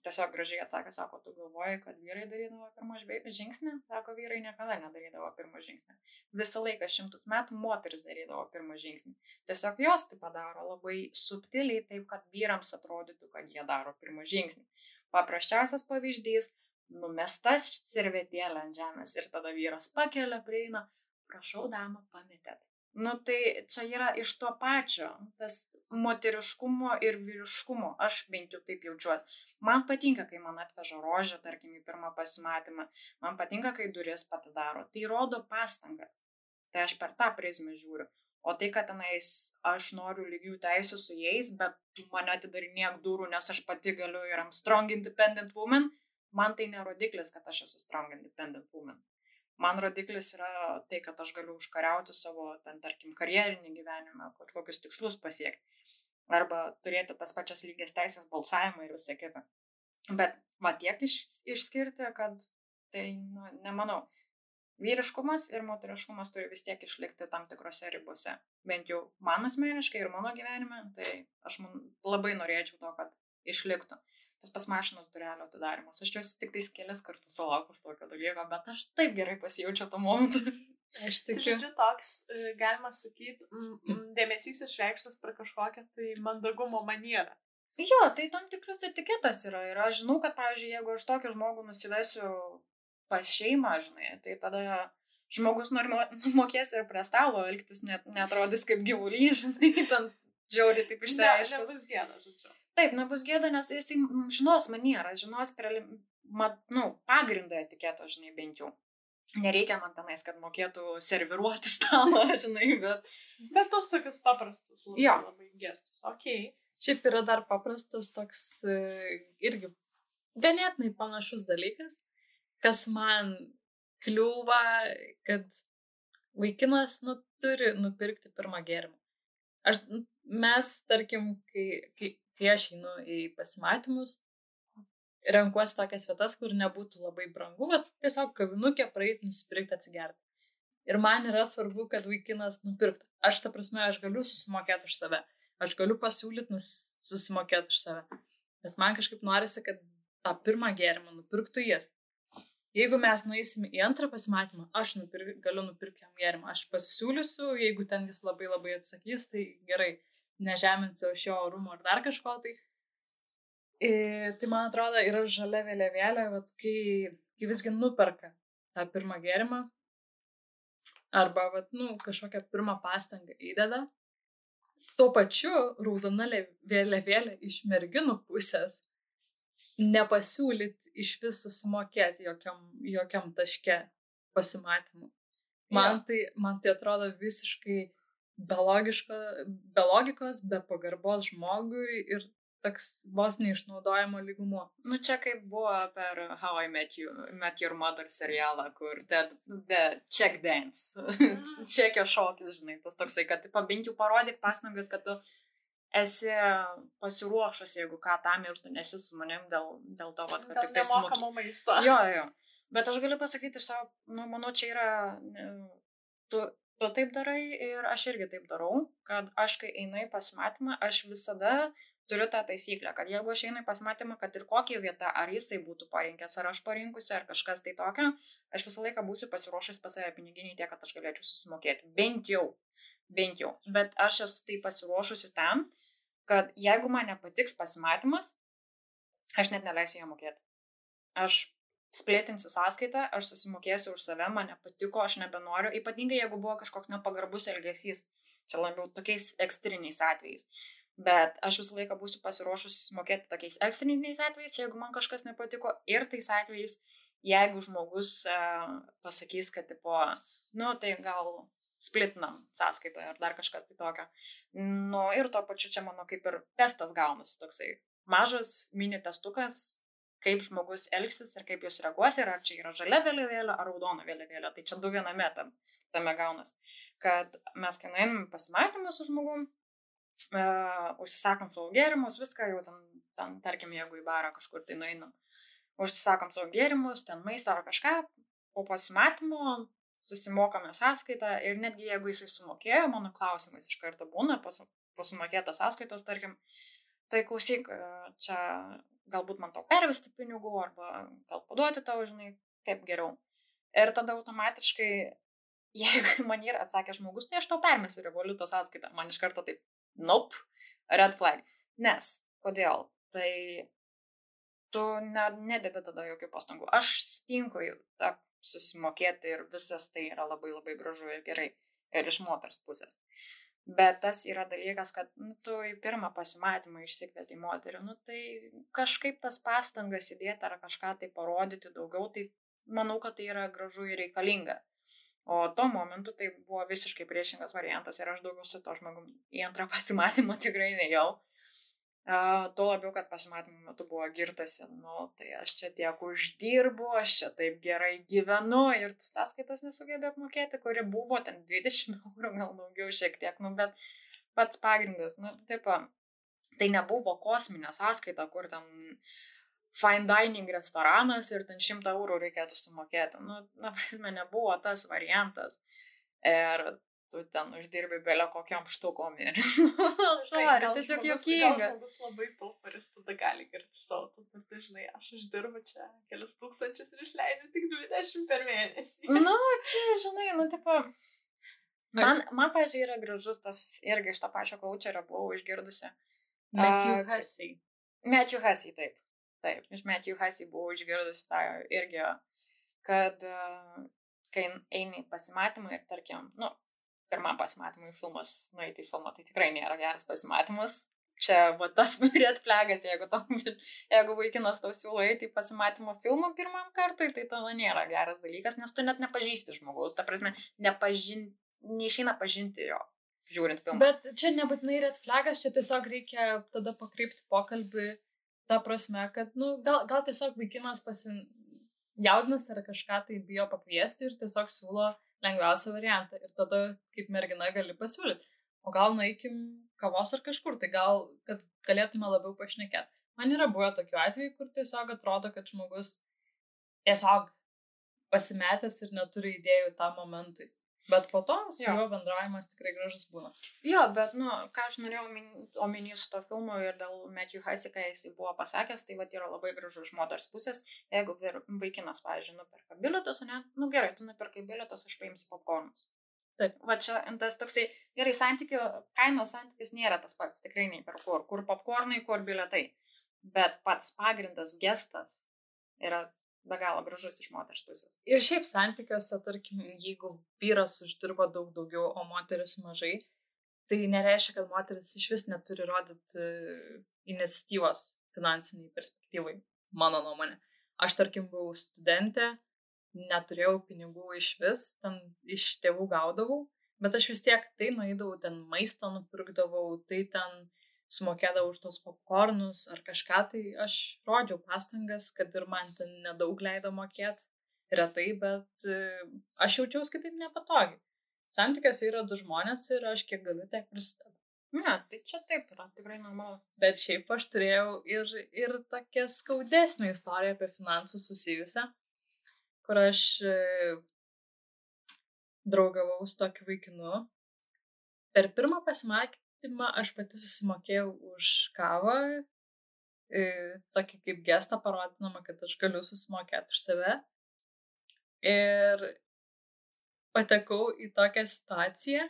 tiesiog gražiai atsakė, sako, tu galvoji, kad vyrai darydavo pirmą žingsnį? Sako, vyrai niekada nedarydavo pirmą žingsnį. Visą laiką šimtus metų moteris darydavo pirmą žingsnį. Tiesiog jos tai padaro labai subtiliai, taip kad vyrams atrodytų, kad jie daro pirmą žingsnį. Paprasčiausias pavyzdys numesta servetėlė ant žemės ir tada vyras pakelia, prieina, prašau, dama, pametėt. Nu tai čia yra iš to pačio, tas moteriškumo ir vyriškumo, aš bent jau taip jaučiuosi. Man patinka, kai man atveža rožę, tarkim, į pirmą pasimatymą, man patinka, kai duris patidaro, tai rodo pastangas. Tai aš per tą prizmę žiūriu. O tai, kad tenais aš noriu lygių teisų su jais, bet tu mane atidarinėk durų, nes aš pati galiu ir am strong independent woman, man tai nerodiklis, kad aš esu strong independent woman. Man rodiklis yra tai, kad aš galiu užkariauti savo, ten, tarkim, karjerinį gyvenimą, kažkokius tikslus pasiekti. Arba turėti tas pačias lygias teisės balsavimą ir visą kitą. Bet va tiek iš, išskirti, kad tai, nu, nemanau, vyriškumas ir moteriškumas turi vis tiek išlikti tam tikrose ribose. Bent jau man asmeniškai ir mano gyvenime, tai aš man labai norėčiau to, kad išliktų tas pas mašinos durelio atidarimas. Aš juos tik tais kelias kartus sulaukus tokio dalyko, bet aš taip gerai pasijaučiu tuo momentu. Aš tik. Žodžiu, toks, e, galima sakyti, dėmesys išreikštas per kažkokią tai mandagumo manierą. Jo, tai tam tikras etiketas yra. Ir aš žinau, kad, pavyzdžiui, jeigu aš tokį žmogų nusivesiu pas šeimą, žinai, tai tada žmogus nori mokės ir prie stalo elgtis, net netrodys kaip gyvulys, žinai, ten žiauriai taip išsiaiškins. Ne, nebus gėda, žodžiu. Taip, nebus gėda, nes jis žinos manierą, žinos prelim, mat, nu, pagrindą etiketo, žinai, bent jau. Nereikia man tenais, kad mokėtų serviruoti stalą, žinai, bet... Bet tos tokius paprastus labai, jo. labai gestus, ok. Šiaip yra dar paprastas toks e, irgi ganėtinai panašus dalykas, kas man kliūva, kad vaikinas, nu, turi nupirkti pirmą gėrimą. Aš, mes, tarkim, kai, kai kai aš einu į pasimatymus, renkuosi tokias vietas, kur nebūtų labai brangu, bet tiesiog kavinukė praeit, nusipirkti, atsigerti. Ir man yra svarbu, kad vaikinas nupirktų. Aš, ta prasme, aš galiu susimokėti už save. Aš galiu pasiūlyti susimokėti už save. Bet man kažkaip norisi, kad tą pirmą gėrimą nupirktų jis. Jeigu mes nueisim į antrą pasimatymą, aš nupir, galiu nupirkti jam gėrimą. Aš pasisiūlysiu, jeigu ten jis labai labai atsakys, tai gerai nežeminsiu aš jo orumo ar dar kažko tai. Ir, tai man atrodo yra žalia vėliavėlė, vat, kai, kai visgi nuperka tą pirmą gėrimą arba vat, nu, kažkokią pirmą pastangą įdeda. Tuo pačiu raudona vėliavėlė iš merginų pusės nepasiūlyti iš vis susimokėti jokiam, jokiam taške pasimatymu. Man, ja. tai, man tai atrodo visiškai be, logiško, be logikos, be pagarbos žmogui ir toks vos neišnaudojimo lygumo. Nu čia kaip buvo per How I Met, you, Met Your Mother serialą, kur the, the check dance, mm. čekio šokis, žinai, tas toksai, kad bent jau parodyk pastangas, kad tu esi pasiruošęs, jeigu ką tam ir tu nesi su manim dėl, dėl to, vat, kad dėl tik tai sumokamo maisto. Jo, jo. Bet aš galiu pasakyti ir savo, nu, manau, čia yra, tu tu taip darai ir aš irgi taip darau, kad aš kai einu į pasimatymą, aš visada turiu tą taisyklę, kad jeigu aš einu į pasimatymą, kad ir kokią vietą, ar jisai būtų parinkęs, ar aš parinkusi, ar kažkas tai tokio, aš visą laiką būsiu pasiruošęs pas save piniginiai tiek, kad aš galėčiau susimokėti. Bent jau. Bent jau. Bet aš esu tai pasiruošusi tam, kad jeigu man nepatiks pasimatymas, aš net neleisiu ją mokėti. Aš splėtinsiu sąskaitą, aš susimokėsiu už save, man nepatiko, aš nebenoriu, ypatingai jeigu buvo kažkoks nepagarbus elgesys, čia labiau tokiais ekstriniais atvejais. Bet aš visą laiką būsiu pasiruošusi susimokėti tokiais ekstriniais atvejais, jeigu man kažkas nepatiko, ir tais atvejais, jeigu žmogus uh, pasakys, kad, tipo, nu, tai gal splitinam sąskaitą ar dar kažkas tai tokio. Nu, ir tuo pačiu čia mano kaip ir testas gaunasi toksai mažas mini testukas, kaip žmogus elgsis ir kaip jis reaguos ir ar čia yra žalia vėliavėlė ar raudona vėliavėlė. Tai čia du viename tam, tame gaunas. Kad mes, kai nueinam pasimatymą su žmogum, uh, užsisakom savo gėrimus, viską jau ten, ten, tarkim, jeigu į barą kažkur tai nueinam, užsisakom savo gėrimus, ten maistą ar kažką, po pasimatymo susimokame sąskaitą ir netgi jeigu jisai sumokėjo, mano klausimas iš karto būna, pasumokėtas sąskaitos, tarkim, tai klausyk, e, čia galbūt man tau pervesti pinigų arba gal paduoti tau, žinai, kaip geriau. Ir tada automatiškai, jeigu man yra atsakęs žmogus, tai aš tau permesiu revoliuto sąskaitą. Man iš karto taip, nope, red flag. Nes, kodėl? Tai tu ne, nededi tada jokių pastangų. Aš sutinku susimokėti ir visas tai yra labai labai gražu ir gerai. Ir iš moters pusės. Bet tas yra dalykas, kad nu, tu į pirmą pasimatymą išsikvieti moterį, nu, tai kažkaip tas pastangas įdėti ar kažką tai parodyti daugiau, tai manau, kad tai yra gražu ir reikalinga. O tuo momentu tai buvo visiškai priešingas variantas ir aš daugiau su to žmogum į antrą pasimatymą tikrai nejau. Tuo labiau, kad pasimatymo metu buvo girtasi, nu, tai aš čia tiek uždirbu, aš čia taip gerai gyvenu ir tu sąskaitas nesugebė apmokėti, kuri buvo ten 20 eurų, gal daugiau šiek tiek, nu, bet pats pagrindas, nu, taip, tai nebuvo kosminė sąskaita, kur ten fine dining restoranas ir ten 100 eurų reikėtų sumokėti, nu, na, prasme, nebuvo tas variantas. Ir tu ten uždirbi belio kokiam štukom ir... Sorry, tiesiog juokinga. Žmogus labai tauparis, tada gali girti savo turtą, tai žinai, aš uždirbu čia kelias tūkstančius ir išleidžiu tik 20 per mėnesį. nu, čia, žinai, nu, tipo... Man, man pažiūrėjau, yra gražus tas irgi iš to pačio kaučerio buvau išgirdusi. Matthew uh, Hussey. Matthew Hussey, taip. Taip, iš Matthew Hussey buvau išgirdusi tą irgi, kad uh, kai eini pasimatymą ir, tarkim, nu, pirmam pasimatymui filmas, nueiti į filmą, tai tikrai nėra geras pasimatymas. Čia va tas red flagas, jeigu, to, jeigu vaikinas tau siūlo eiti į pasimatymo filmą pirmam kartui, tai tada nėra geras dalykas, nes tu net nepažįsti žmogaus. Ta prasme, nepažin, neišeina pažinti jo, žiūrint filmą. Bet čia nebūtinai red flagas, čia tiesiog reikia tada pakreipti pokalbį, ta prasme, kad, nu, gal, gal tiesiog vaikinas pasin... jaudinas ar kažką tai bijo pakviesti ir tiesiog siūlo lengviausią variantą. Ir tada kaip mergina gali pasiūlyti. O gal nueikim kavos ar kažkur, tai gal, kad galėtume labiau pašnekėti. Man yra buvę tokių atvejų, kur tiesiog atrodo, kad žmogus tiesiog pasimetęs ir neturi idėjų tam momentui. Bet po to su jo. juo bendravimas tikrai gražus būna. Jo, bet, nu, ką aš norėjau omeny su to filmu ir dėl Matthew Hussey, kai jisai buvo pasakęs, tai vad yra labai gražu iš moters pusės. Jeigu vaikinas, pavyzdžiui, nuperka bilietus, ne, nu gerai, tu nuperkai bilietus, aš paimsiu popkornus. Taip. Va čia tas toksai, gerai, santykių, kainos santykis nėra tas pats, tikrai nei per kur, kur popkornai, kur bilietai. Bet pats pagrindas, gestas yra be galo gražus iš moters pusės. Ir šiaip santykiuose, tarkim, jeigu vyras uždirba daug daugiau, o moteris mažai, tai nereiškia, kad moteris iš vis neturi rodyti iniciatyvos finansiniai perspektyvai, mano nuomonė. Aš, tarkim, buvau studentė, neturėjau pinigų iš vis, ten iš tėvų gaudavau, bet aš vis tiek tai nueidavau, ten maisto nupirkdavau, tai ten sumokėdavau už tos popkornus ar kažką, tai aš rodžiau pastangas, kad ir man ten nedaug leido mokėti retai, bet e, aš jaučiausi kitaip nepatogiai. Santykiuose yra du žmonės ir aš kiek galiu, tiek prisidedu. Ne, tai čia taip yra, tikrai normalu. Bet šiaip aš turėjau ir, ir tokią skaudesnę istoriją apie finansus susijusią, kur aš e, draugavau su tokiu vaikinu. Per pirmą pasimatymą Tai aš pati susimokėjau už kavą, tokį kaip gestą parodinamą, kad aš galiu susimokėti už save. Ir patekau į tokią situaciją,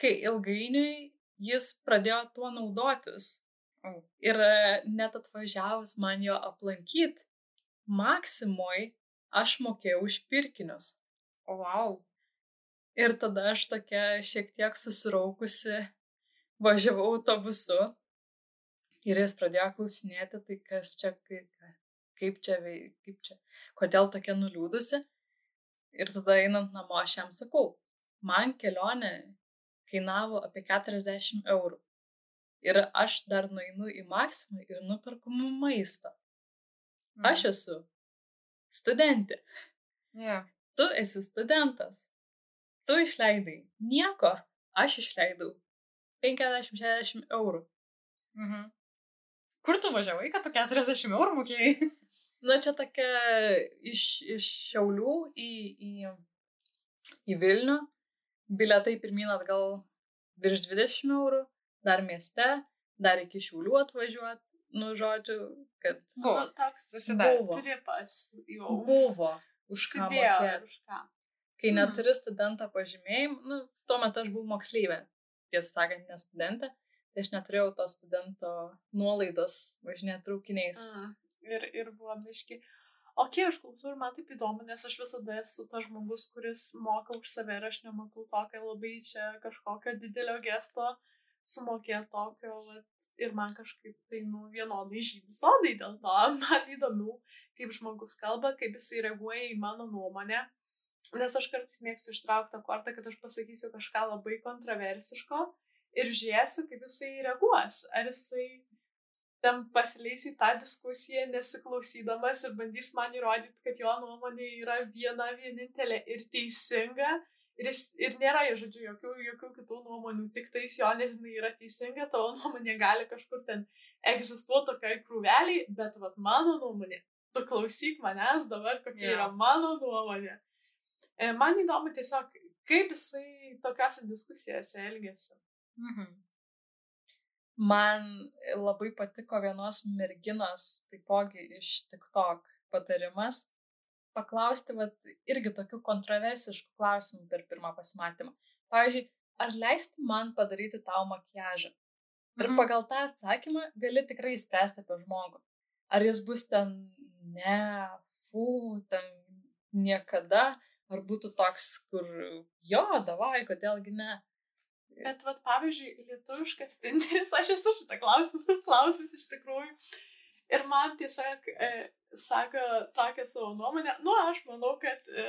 kai ilgainiui jis pradėjo tuo naudotis. Ir net atvažiavus man jo aplankyti, Maksimoj aš mokėjau už pirkinius. O, wow. Ir tada aš tokia šiek tiek susiraukusi važiavau autobusu ir jis pradėjo klausinėti, tai kas čia, kaip, kaip čia, kaip čia, kodėl tokia nuliūdusi. Ir tada einant namo aš jam sakau, man kelionė kainavo apie 40 eurų. Ir aš dar nueinu į maksimą ir nuperku maisto. Aš mhm. esu studentė. Yeah. Tu esi studentas. Tu išleidai nieko, aš išleidau 50-60 eurų. Mhm. Kur tu važiavai, kad tu 40 eurų mokėjai? Na, čia tokia iš, iš Šiaulių į, į, į Vilnių. Biletai pirmyn atgal virš 20 eurų, dar mieste, dar iki Šiaulių atvažiuoti. Nu, žodžiu, kad Buvo. Nu, toks Susidarė. Buvo. tripas jau. buvo už ką mokėti. Kai Mhm. neturi studento pažymėjimą, nu, tuo metu aš buvau moksleivė, tiesą sakant, ne studentė, tai aš neturėjau to studento nuolaidos važinėti traukiniais. Mm. Ir, ir buvo biški. O kiek aš klausau ir man taip įdomu, nes aš visada esu tas žmogus, kuris moka už save ir aš nematau tokio labai čia kažkokio didelio gesto sumokėti tokio. Vat, ir man kažkaip tai nu, vienodai žydų sodai dėl to. Man įdomu, kaip žmogus kalba, kaip jisai reaguoja į mano nuomonę. Nes aš kartais mėgstu ištraukti tą kortą, kad aš pasakysiu kažką labai kontroversiško ir žiūrėsiu, kaip jisai reaguos. Ar jisai ten pasileis į tą diskusiją nesiklausydamas ir bandys man įrodyti, kad jo nuomonė yra viena vienintelė ir teisinga. Ir, jis, ir nėra, žodžiu, jokių, jokių kitų nuomonių, tik tais jo, nes jinai yra teisinga, tavo nuomonė gali kažkur ten egzistuoti tokiai krūveliai, bet vat mano nuomonė, tu klausyk manęs dabar, kokia Jo. yra mano nuomonė. E, Man įdomu tiesiog, kaip jisai tokiuose diskusijose elgesi. Mhm. Man labai patiko vienos merginos, taipogi iš TikTok patarimas, paklausti, vat, irgi tokių kontroversiškų klausimų per pirmą pasimatymą. Pavyzdžiui, ar leistų man padaryti tau makiažą? Ir Mhm. pagal tą atsakymą gali tikrai spręsti apie žmogų. Ar jis bus ten, ne, fu, ten niekada, ar būtų toks, kur, jo, davai, kodėlgi ne. Bet, vat, pavyzdžiui, lietuviškas tinderis, aš esu šitą klausimą klausus iš tikrųjų. Ir man tiesiog e, sako tokią savo nuomonę, nu, aš manau, kad e,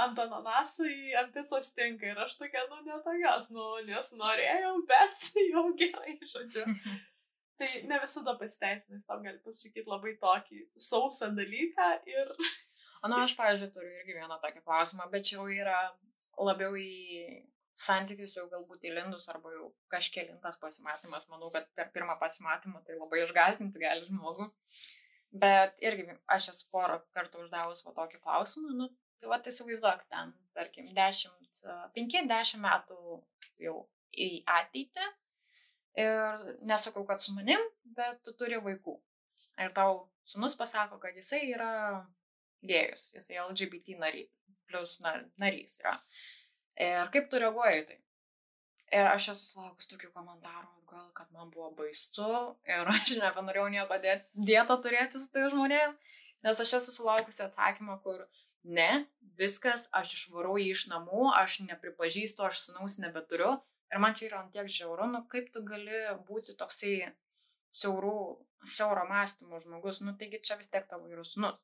ant ananasai ant picos tinka. Ir aš tokia, nu, netokios nuomonės norėjau, bet jau gerai, žodžiu. Tai ne visada pasiteisina, jis tau gali pasakyti labai tokį sausą dalyką ir... O, nu, aš, pavyzdžiui, turiu irgi vieną tokį klausimą, bet čia jau yra labiau į santykius jau galbūt įlindus arba jau kažkėlintas pasimatymas. Manau, kad per pirmą pasimatymą tai labai išgazdinti gali žmogų. Bet irgi aš esu porą kartų uždavus va tokį klausimą, nu, tai va įsivaizduok ten, tarkim, 10, 5-10 metų jau į ateitį. Ir nesakau, kad su manim, bet tu turi vaikų. Ir tau sunus pasako, kad jisai yra gėjus, jisai LGBT nary, plus na, narys yra. Ir kaip tu reaguoji į tai? Ir aš esu sulaukus tokių komentarų atgal, kad man buvo baisu ir aš nebenorėjau nieko dė- dietą turėti su tai žmonėm, nes aš esu sulaukusi atsakymą, kur ne, viskas, aš išvarau jį iš namų, aš nepripažįstu, aš sunaus nebeturiu. Ir man čia yra ant tiek žiauru, nu kaip tu gali būti toksai siaurų, siauro mąstymo žmogus, nu taigi čia vis tiek tavo yra sunus.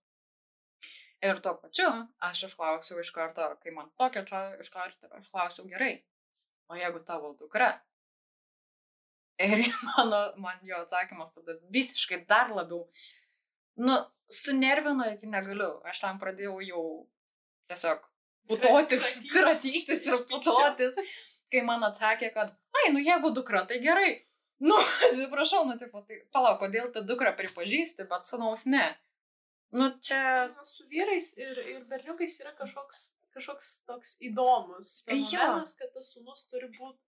Ir tuo pačiu aš išklausiau iš karto, kai man tokio čia iš karto aš klausiau gerai, o jeigu tavo dukra? Ir mano, man jo atsakymas tada visiškai dar labiau, nu, sunervino iki negaliu. Aš tam pradėjau jau tiesiog putotis, Kratytis ir putotis, kai man atsakė, kad, ai, nu jeigu dukra, tai gerai. Nu, atsiprašau, nu, tipo, tai palauk, kodėl tą dukrą pripažįsti, bet sunaus ne. Nu, čia Nu, su vyrais ir, ir berniukais yra kažkoks, kažkoks toks įdomus. Fenomenas, kad tas sūnus turi būti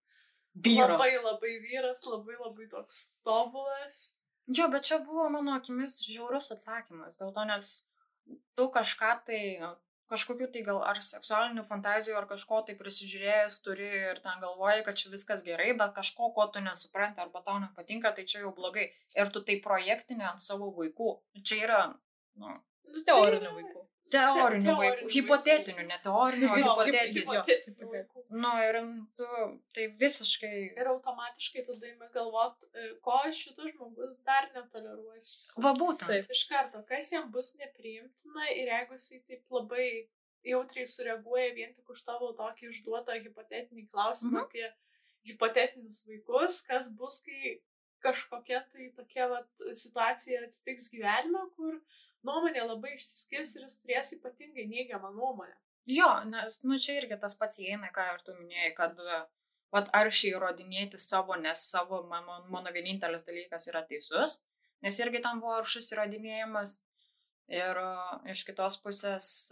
vyras. labai labai vyras, labai labai toks tobulas. Jo, bet čia buvo mano akimis žiaurus atsakymas, dėl to, nes tu kažką tai, kažkokiu tai gal ar seksualinių fantazijų, ar kažko tai prisižiūrėjęs turi ir ten galvoji, kad čia viskas gerai, bet kažko, ko tu nesupranti arba tau nepatinka, tai čia jau blogai. Ir tu tai projektini ant savo vaikų. Čia yra, nu, Nu, Teorinių vaikų. teorinių vaikų, hipotetinių, ne teorinių, o hipotetinių. Nu, ir tu tai visiškai Ir automatiškai tada įmė galvot, e, ko šitas žmogus dar netoleruos. Va būtent. Taip. Iš karto, kas jam bus nepriimtina ir jeigu jisai taip labai jautriai sureaguoja vien tik už tavo tokį užduotą hipotetinį klausimą Mhm. apie hipotetinius vaikus, kas bus, kai kažkokia tai tokia vat, situacija atsitiks gyvenime, kur nuomonė labai išsiskirs ir jis turės ypatingai neigiamą nuomonę. Jo, nes, nu, čia irgi tas pats įeina, ką ir tu minėjai, kad, vat, aršiai įrodinėti savo, nes savo, mano, mano vienintelis dalykas yra teisus, nes irgi tam buvo aršus įrodinėjimas. Ir iš kitos pusės,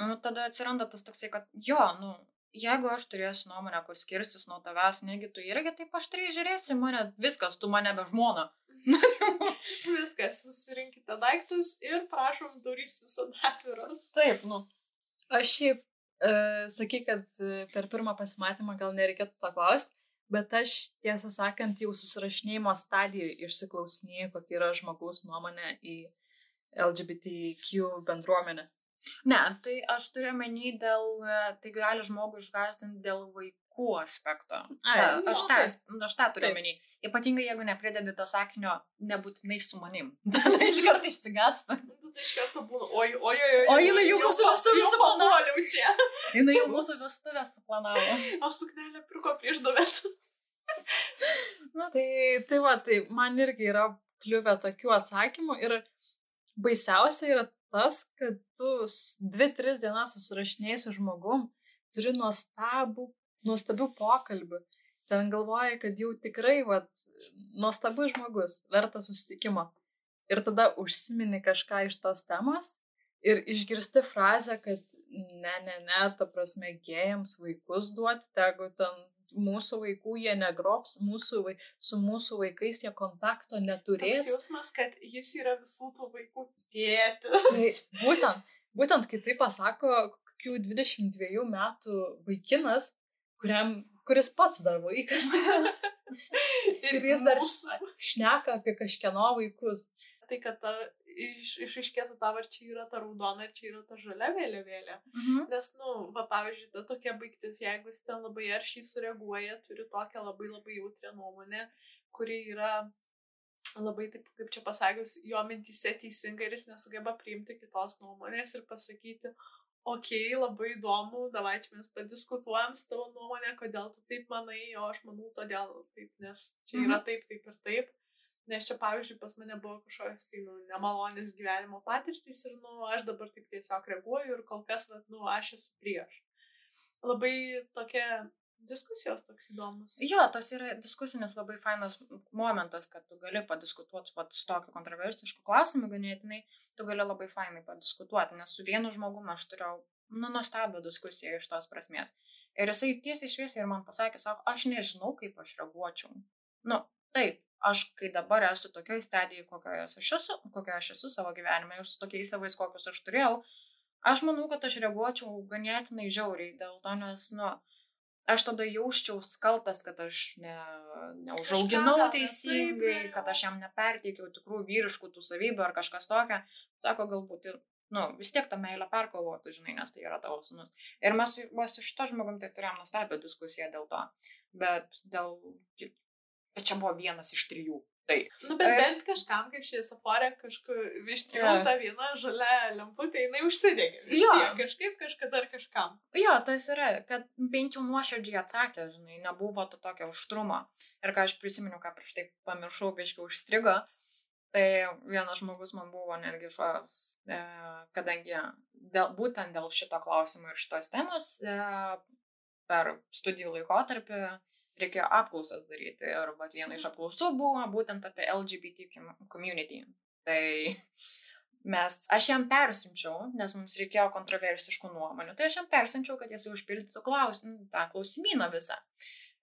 nu, tada atsiranda tas toksai, kad jo, nu, jeigu aš turėsiu nuomonę, kur skirsis nuo tavęs, negi tu irgi taip aštriai žiūrėsi mane, viskas, tu mane be žmona. Viskas, susirinkite daiktus ir prašom durys visada atviros. Taip, nu. Aš šiaip, e, sakyk, kad e, per pirmą pasimatymą gal nereikėtų to klausti, bet aš tiesą sakant jau susirašinėjimo stadijoje išsiklausinėjau, kokia yra žmogaus nuomonė į LGBTQ bendruomenę. Ne, tai aš turiu menį dėl, tai gali žmogų išgazdinti dėl vaikų aspekto. Ai, Ta, jo, aš, tą, taip. aš tą turiu menį. Ypatingai jeigu nepridedi to sakinio, nebūtinai su manim. Tada iš karto išsigasta. Nu, iš karto būna, oi, oi, oi, oi. O jinai jau mūsų vestuvių suplanavo. čia. Jis jau mūsų vestuvę suplanavo. O suknelę pirko prieš du metus. Tai, tai va, tai man irgi yra kliuvę tokių atsakymų ir baisiausia yra tas, kad tu dvi, tris dienas susirašinėjai su žmogum, turi nuostabų, nuostabių pokalbių. Ten galvoja, kad jau tikrai, va, nuostabus žmogus, vertas susitikimo. Ir tada užsimini kažką iš tos temos ir išgirsti frazę, kad ne, ne, ne, ta prasme, gėjams vaikus duoti, tegu ten mūsų vaikų jie negrobs, mūsų, vai- su mūsų vaikais jie kontakto Toks neturės. jausmas, kad jis yra visų tų vaikų tėtis. Tai būtent, būtent kai tai pasako kokių 22 metų vaikinas, kuriam, kuris pats dar vaikas. ir jis dar mūsų- šneka apie kažkieno vaikus. Tai, kad ta, iš, išaiškėtų tavo, ar čia yra ta raudona, ar čia yra ta žalia vėliavėlė. Mhm. Nes, nu, va, pavyzdžiui, ta tokia baigtis, jeigu jis ten labai aršiai sureaguoja, turi tokią labai labai jautrią nuomonę, kuri yra labai, taip kaip čia pasakius, jo mintise teisinga ir jis nesugeba priimti kitos nuomonės ir pasakyti, okei, okay, labai įdomu, davai čia mes padiskutuojam su tavo nuomonė, kodėl tu taip manai, o aš manau todėl taip, nes čia yra taip, taip ir taip. Nes čia, pavyzdžiui, pas mane buvo kažkokios tai, nu, nemalonės gyvenimo patirtys ir, nu, aš dabar taip tiesiog reaguoju ir kol kas, vat, nu, aš esu prieš. Labai tokia diskusijos toks įdomus. Jo, tas yra diskusinis labai fainas momentas, kad tu gali padiskutuoti vat, su tokiu kontroversišku klausimu ganėtinai, tu gali labai fainai padiskutuoti, nes su vienu žmogumi aš turėjau, nu, nuostabią diskusiją iš tos prasmės. Ir jisai tiesiai šviesiai ir man pasakė, sako, aš nežinau, kaip aš reaguočiau. Nu, taip, aš kai dabar esu tokioj stadijai, kokioje aš esu, kokioje aš esu savo gyvenime ir su tokiais savais, kokius aš turėjau, aš manau, kad aš reaguočiau ganėtinai žiauriai dėl to, nes, nu, aš tada jausčiau kaltas, kad aš ne, neužauginau teisingai, kad aš jam neperteikiau tikrų vyriškų tų savybių ar kažkas tokio. Sako, galbūt ir, nu, vis tiek tą meilę perkovotų, žinai, nes tai yra tavo sunus. Ir mes va, su šito žmogum tai turėjom nuostabią diskusiją dėl to. Bet dėl... Bet čia buvo vienas iš trijų. Tai. Nu, bet Ir- bent kažkam, kaip šviesoforė, kažkur Jo. ištrijauta viena žalia lemputė, jinai užsidegė. Jo. tiek, kažkaip kažkada ar kažkam. Jo, tas yra, kad bent jau nuoširdžiai atsakė, žinai, nebuvo to tokio užtrumo. Ir ką aš prisiminiau, ką prieš tai pamiršau, biškai užstrigo, tai vienas žmogus man buvo netgi šovas, e, kadangi dėl, būtent dėl šito klausimo ir šitos temos e, per studijų laikotarpį reikėjo apklausas daryti. Ir vat, viena iš apklausų buvo būtent apie LGBT com- community. Tai mes, aš jam persiunčiau, nes mums reikėjo kontroversiškų nuomonių, tai aš jam persiunčiau, kad jis užpildytų klaus, nu, tą klausimyną visą.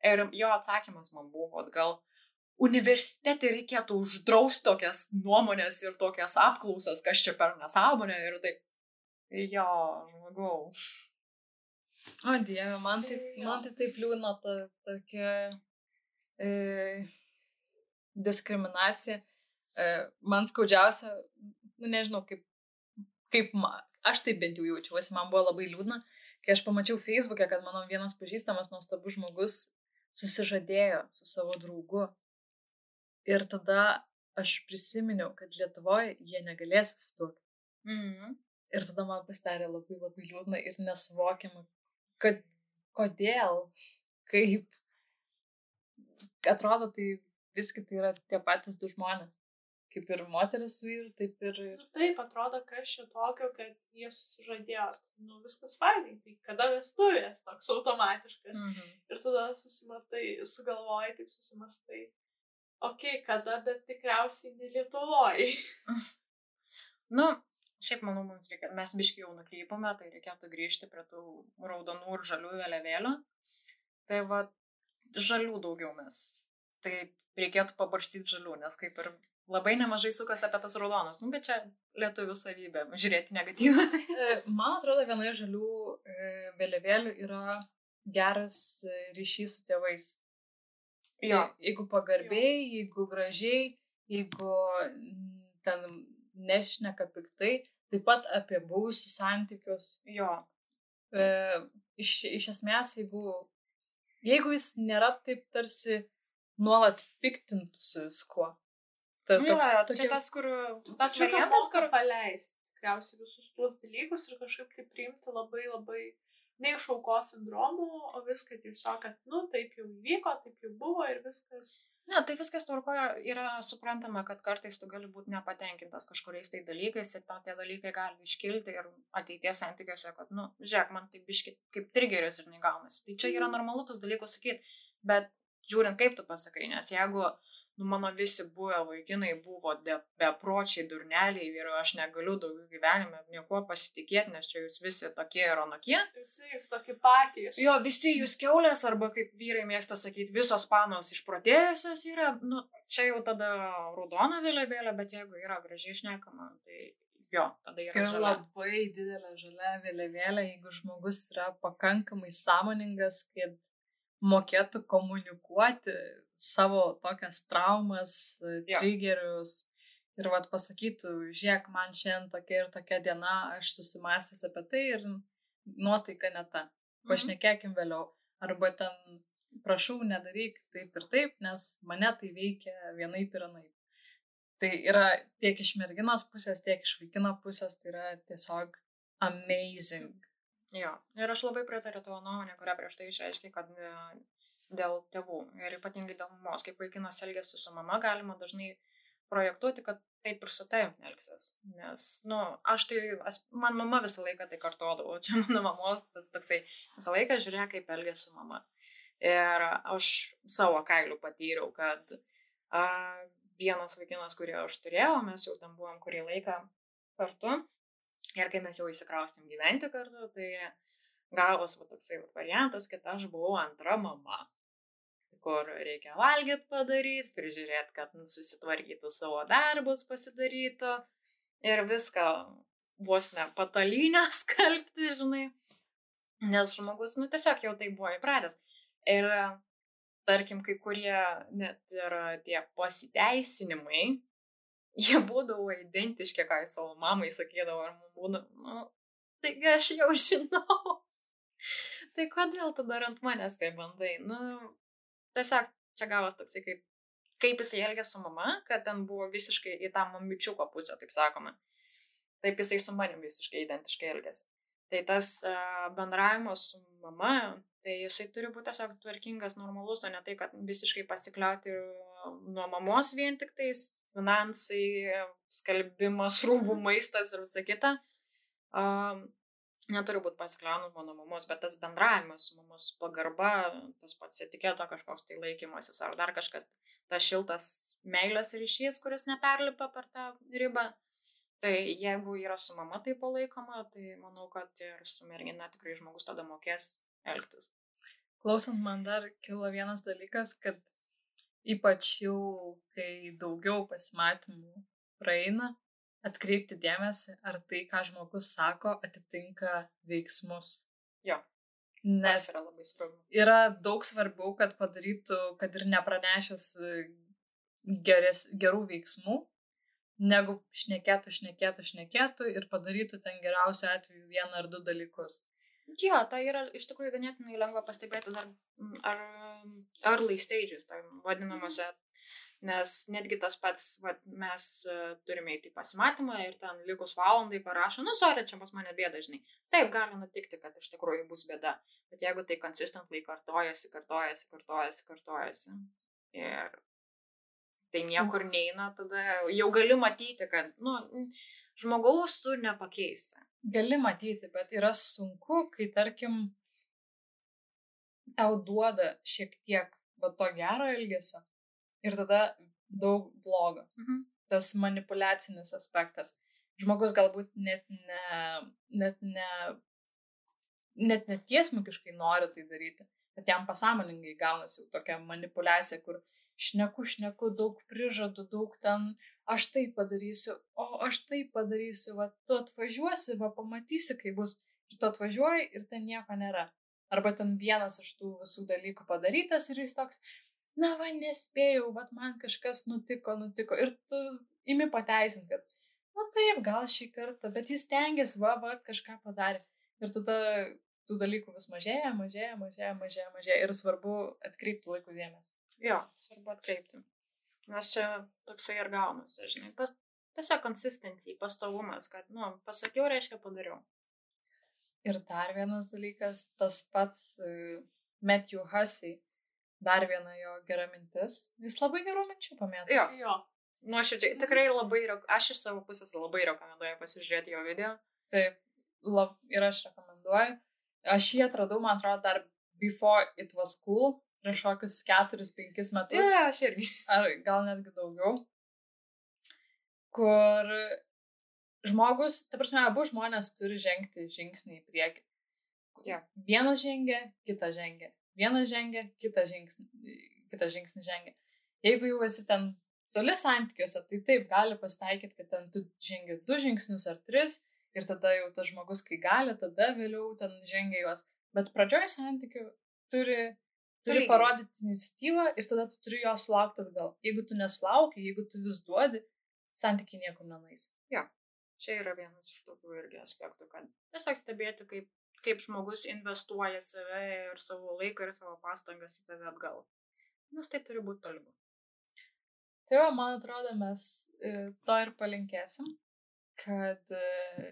Ir jo atsakymas man buvo, gal universitete reikėtų uždrausti tokias nuomonės ir tokias apklausas, kas čia per nesąmonę ir taip. Jo, žmogau. O dieve, man tai, man tai taip liūdna ta tokia e, diskriminacija. E, man skaudžiausia, nu nežinau, kaip, kaip ma, aš taip bent jau jaučiuosi, man buvo labai liūdna, kai aš pamačiau Facebook'e, kad mano vienas pažįstamas nuostabus žmogus susižadėjo su savo draugu. Ir tada aš prisiminiau, kad Lietuvoje jie negalės susituokti. Mhm. Ir tada man pasidarė labai labai liūdna ir nesuvokiama, kad kodėl, kaip. Atrodo, tai visgi tai yra tie patys du žmonės. Kaip ir moteris su vyru, taip ir... Nu, taip, atrodo, kas čia tokio, kad jie susižadėjo. Nu, viskas fainai. Tai kada vestuvės toks automatiškas. Mhm. Ir tada susimatai, sugalvoji, taip susimastai. Ok, kada, bet tikriausiai ne Lietuvoje. Nu, šiaip manau, mums reikia, mes biškai jau nukrypome, tai reikėtų grįžti prie tų raudonų ir žalių vėliavėlių. Tai va, žalių daugiau mes. Tai reikėtų pabarstyti žalių, nes kaip ir labai nemažai sukas apie tas raudonas. Nu, bet čia lietuvių savybė, žiūrėti negatyvą. E, Man atrodo, viena iš žalių e, vėliavėlių yra geras e, ryšys su tėvais. Jo, Je- Jeigu pagarbiai, jeigu gražiai, jeigu ten nešneka piktai, taip pat apie buvusius santykius. jo. E, iš, iš esmės, jeigu, jeigu jis nėra taip tarsi nuolat piktintųsi viskuo. Ta, Nu, jo, toks, čia tas, kur, tas variantas, kur paleisti tikriausiai visus tuos dalykus ir kažkaip tai priimti labai labai ne iš aukos sindromų, o viską tiesiog, kad, nu, taip jau įvyko, taip jau buvo ir viskas. Ne, tai viskas tvarkoja, yra suprantama, kad kartais tu gali būti nepatenkintas kažkuriais tai dalykais ir tau tie dalykai gali iškilti ir ateities santykiuose, kad, nu, žiūrėk, man tai biški kaip trigeris ir negaunasi. Tai čia yra normalu tos dalykus sakyti, bet žiūrint, kaip tu pasakai, nes jeigu, nu, mano visi buvę vaikinai buvo de, bepročiai durneliai ir aš negaliu daugiau gyvenime niekuo pasitikėti, nes čia jūs visi tokie ir anokie, Visi jūs tokie patys. Jo, visi jūs keulės, arba kaip vyrai mėgsta sakyti, visos panos išprotėjusios yra, nu, čia jau tada raudona vėliavėlė, bet jeigu yra gražiai išnekama, tai jo, tada yra žalia. labai didelė žalia vėliavėlė, jeigu žmogus yra pakankamai sąmoningas, kad mokėtų komunikuoti savo tokias traumas, Jo. triggerius ir vad pasakytų, žiūrėk, man šiandien tokia ir tokia diena, aš susimastęs apie tai ir nuotaika ne ta. Pašnekėkim vėliau. Arba ten, prašau, nedaryk taip ir taip, nes mane tai veikia vienaip ir anaip. Tai yra tiek iš merginos pusės, tiek iš vaikino pusės, tai yra tiesiog amazing. Jo, ir aš labai pritariu tavo nuomonę, kurią prieš tai išreiškiai, kad dėl tėvų ir ypatingai dėl mamos, kaip vaikinas elgesi su mama, galima dažnai projektuoti, kad taip ir su tavim elgsis. Nes, nu, aš tai, aš, man mama visą laiką tai kartuodavo, čia mano mamos tas toksai, visą laiką žiūrėk, kaip elgesi su mama. Ir aš savo kailių patyriau, kad a, vienas vaikinas, kurį aš turėjau, mes jau tam buvom kurį laiką kartu. Ir kai mes jau įsikraustėm gyventi kartu, tai gavos va, toksai va, variantas, kad aš buvau antra mama. Kur reikia valgyti padaryti, prižiūrėti, kad susitvarkytų savo darbus, pasidarytų ir viską vos ne patalynę skalbti, žinai. Nes žmogus, nu tiesiog jau tai buvo įpratęs. Ir tarkim, kai kurie net ir tie pasiteisinimai, jie būdavo identiški, ką jis savo mamai sakydavo, ar man būdavo, nu, taigi aš jau žinau. tai kodėl tu dar ant manęs tai bandai? Nu, tiesiog čia gavas toksai kaip, kaip jisai elgė su mama, kad ten buvo visiškai į tą mamičiuko pusę, taip sakoma. Taip jisai su manim visiškai identiškai elgėsi. Tai tas uh, bendravimas su mama, tai jisai turi būti tiesiog tvarkingas, normalus, o ne tai, kad visiškai pasikliauti nuo mamos vien tik tais finansai, skalbimas, rūbų, maistas ir visa kita. Um, neturi būti pasikliaunus mano mamos, bet tas bendravimas su mamos pagarba, tas pats etiketo kažkoks tai laikymasis ar dar kažkas, tas šiltas meilės ryšys, kuris neperlipa per tą ribą. Tai jeigu yra su mama tai palaikoma, tai manau, kad ir su mergina tikrai žmogus tada mokės elgtis. Klausant man dar kilo vienas dalykas, kad ypač jau, kai daugiau pasimatymų praeina, atkreipti dėmesį, ar tai, ką žmogus sako, atitinka veiksmus. Jo. Nes yra labai svarbu. yra daug svarbiau, kad padarytų, kad ir nepranešęs e, geres, gerų veiksmų, negu šnekėtų, šnekėtų, šnekėtų ir padarytų ten geriausiu atveju vieną ar du dalykus. Jo, tai yra iš tikrųjų ganėtinai lengva pastebėti dar ar early stages, tai vadinamuose, nes netgi tas pats, va, mes uh, turime įti pasimatymą ir ten likus valandai parašo, nu, sorry, čia pas mane bėda, žinai. Taip, gali nutikti, kad iš tikrųjų bus bėda, bet jeigu tai consistently kartojasi, kartojasi, kartojasi, kartojasi ir tai niekur neina, tada jau gali matyti, kad, nu, žmogaus tu nepakeisi. Gali matyti, bet yra sunku, kai tarkim tau duoda šiek tiek va to gero elgesio ir tada daug blogo. Mhm. Tas manipulacinis aspektas. žmogus galbūt net ne, net ne, net netiesmukiškai nori tai daryti, bet jam pasąmoningai gaunasi jau tokia manipulacija, kur šneku, šneku, daug prižadu, daug ten, aš tai padarysiu, o aš tai padarysiu, va, tu atvažiuosi, va, pamatysi, kai bus, ir tu atvažiuoji ir ten nieko nėra. Arba ten vienas iš tų visų dalykų padarytas ir jis toks, na, va, nespėjau, va, man kažkas nutiko, nutiko. Ir tu imi pateisinti, kad, na taip, gal šį kartą, bet jis tengiasi, va, va, kažką padarė. Ir tada tų dalykų vis mažėja, mažėja, mažėja, mažėja, mažėja. Ir svarbu atkreipti laikų dėmesį. Jo, svarbu atkreipti. Nes čia toksai ir gaunasi, žinai. Tas tiesiog consistency, pastovumas, kad, nu, pasakiau, reiškia padariau. Ir dar vienas dalykas, tas pats uh, Matthew Hussey, dar viena jo gera mintis. Jis labai gerų minčių pamėto. Jo, Jo. nuoširdžiai, tikrai labai, rek- aš iš savo pusės labai rekomenduoju pasižiūrėti jo video. Taip, lab, ir aš rekomenduoju. Aš jį atradau, man atrodo, dar before it was cool, prieš kokius 4-5 metus. Ne, aš irgi. ar gal netgi daugiau, kur žmogus, ta prasme, abu žmonės turi žengti žingsnį į priekį. Jo. Vienas žengia, kitas žengia. Vienas žengia, kitas žingsnį, kitas žingsnį žengia. Jeigu jau esi ten toli santykiuose, tai taip gali pasitaikyti, kad ten tu žengi du žingsnius ar tris ir tada jau tas žmogus, kai gali, tada vėliau ten žengia juos. Bet pradžioj santykių turi turi parodyti iniciatyvą ir tada tu turi jo sulaukti atgal. Jeigu tu nesulauki, jeigu tu vis duodi, santykiai niekur nenais. Čia yra vienas iš tokių irgi aspektų, kad tiesiog stebėti, kaip, kaip žmogus investuoja save ir savo laiką ir savo pastangas į tave atgal. Nes tai turi būti tolygu. Tai va, man atrodo, mes e, to ir palinkėsim, kad e,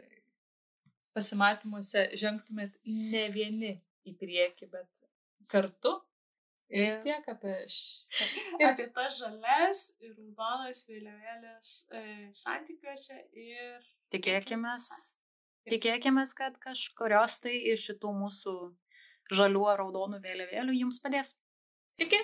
pasimatymuose žengtumėt ne vieni į priekį, bet kartu. Ir Ir- tiek apie š... Ir apie tas žalias ir raudonas vėliavėlės e, santykiuose ir Tikėkime, tikėkime, kad kažkurios tai iš šitų mūsų žalių ar raudonų vėliavėlių jums padės. Iki.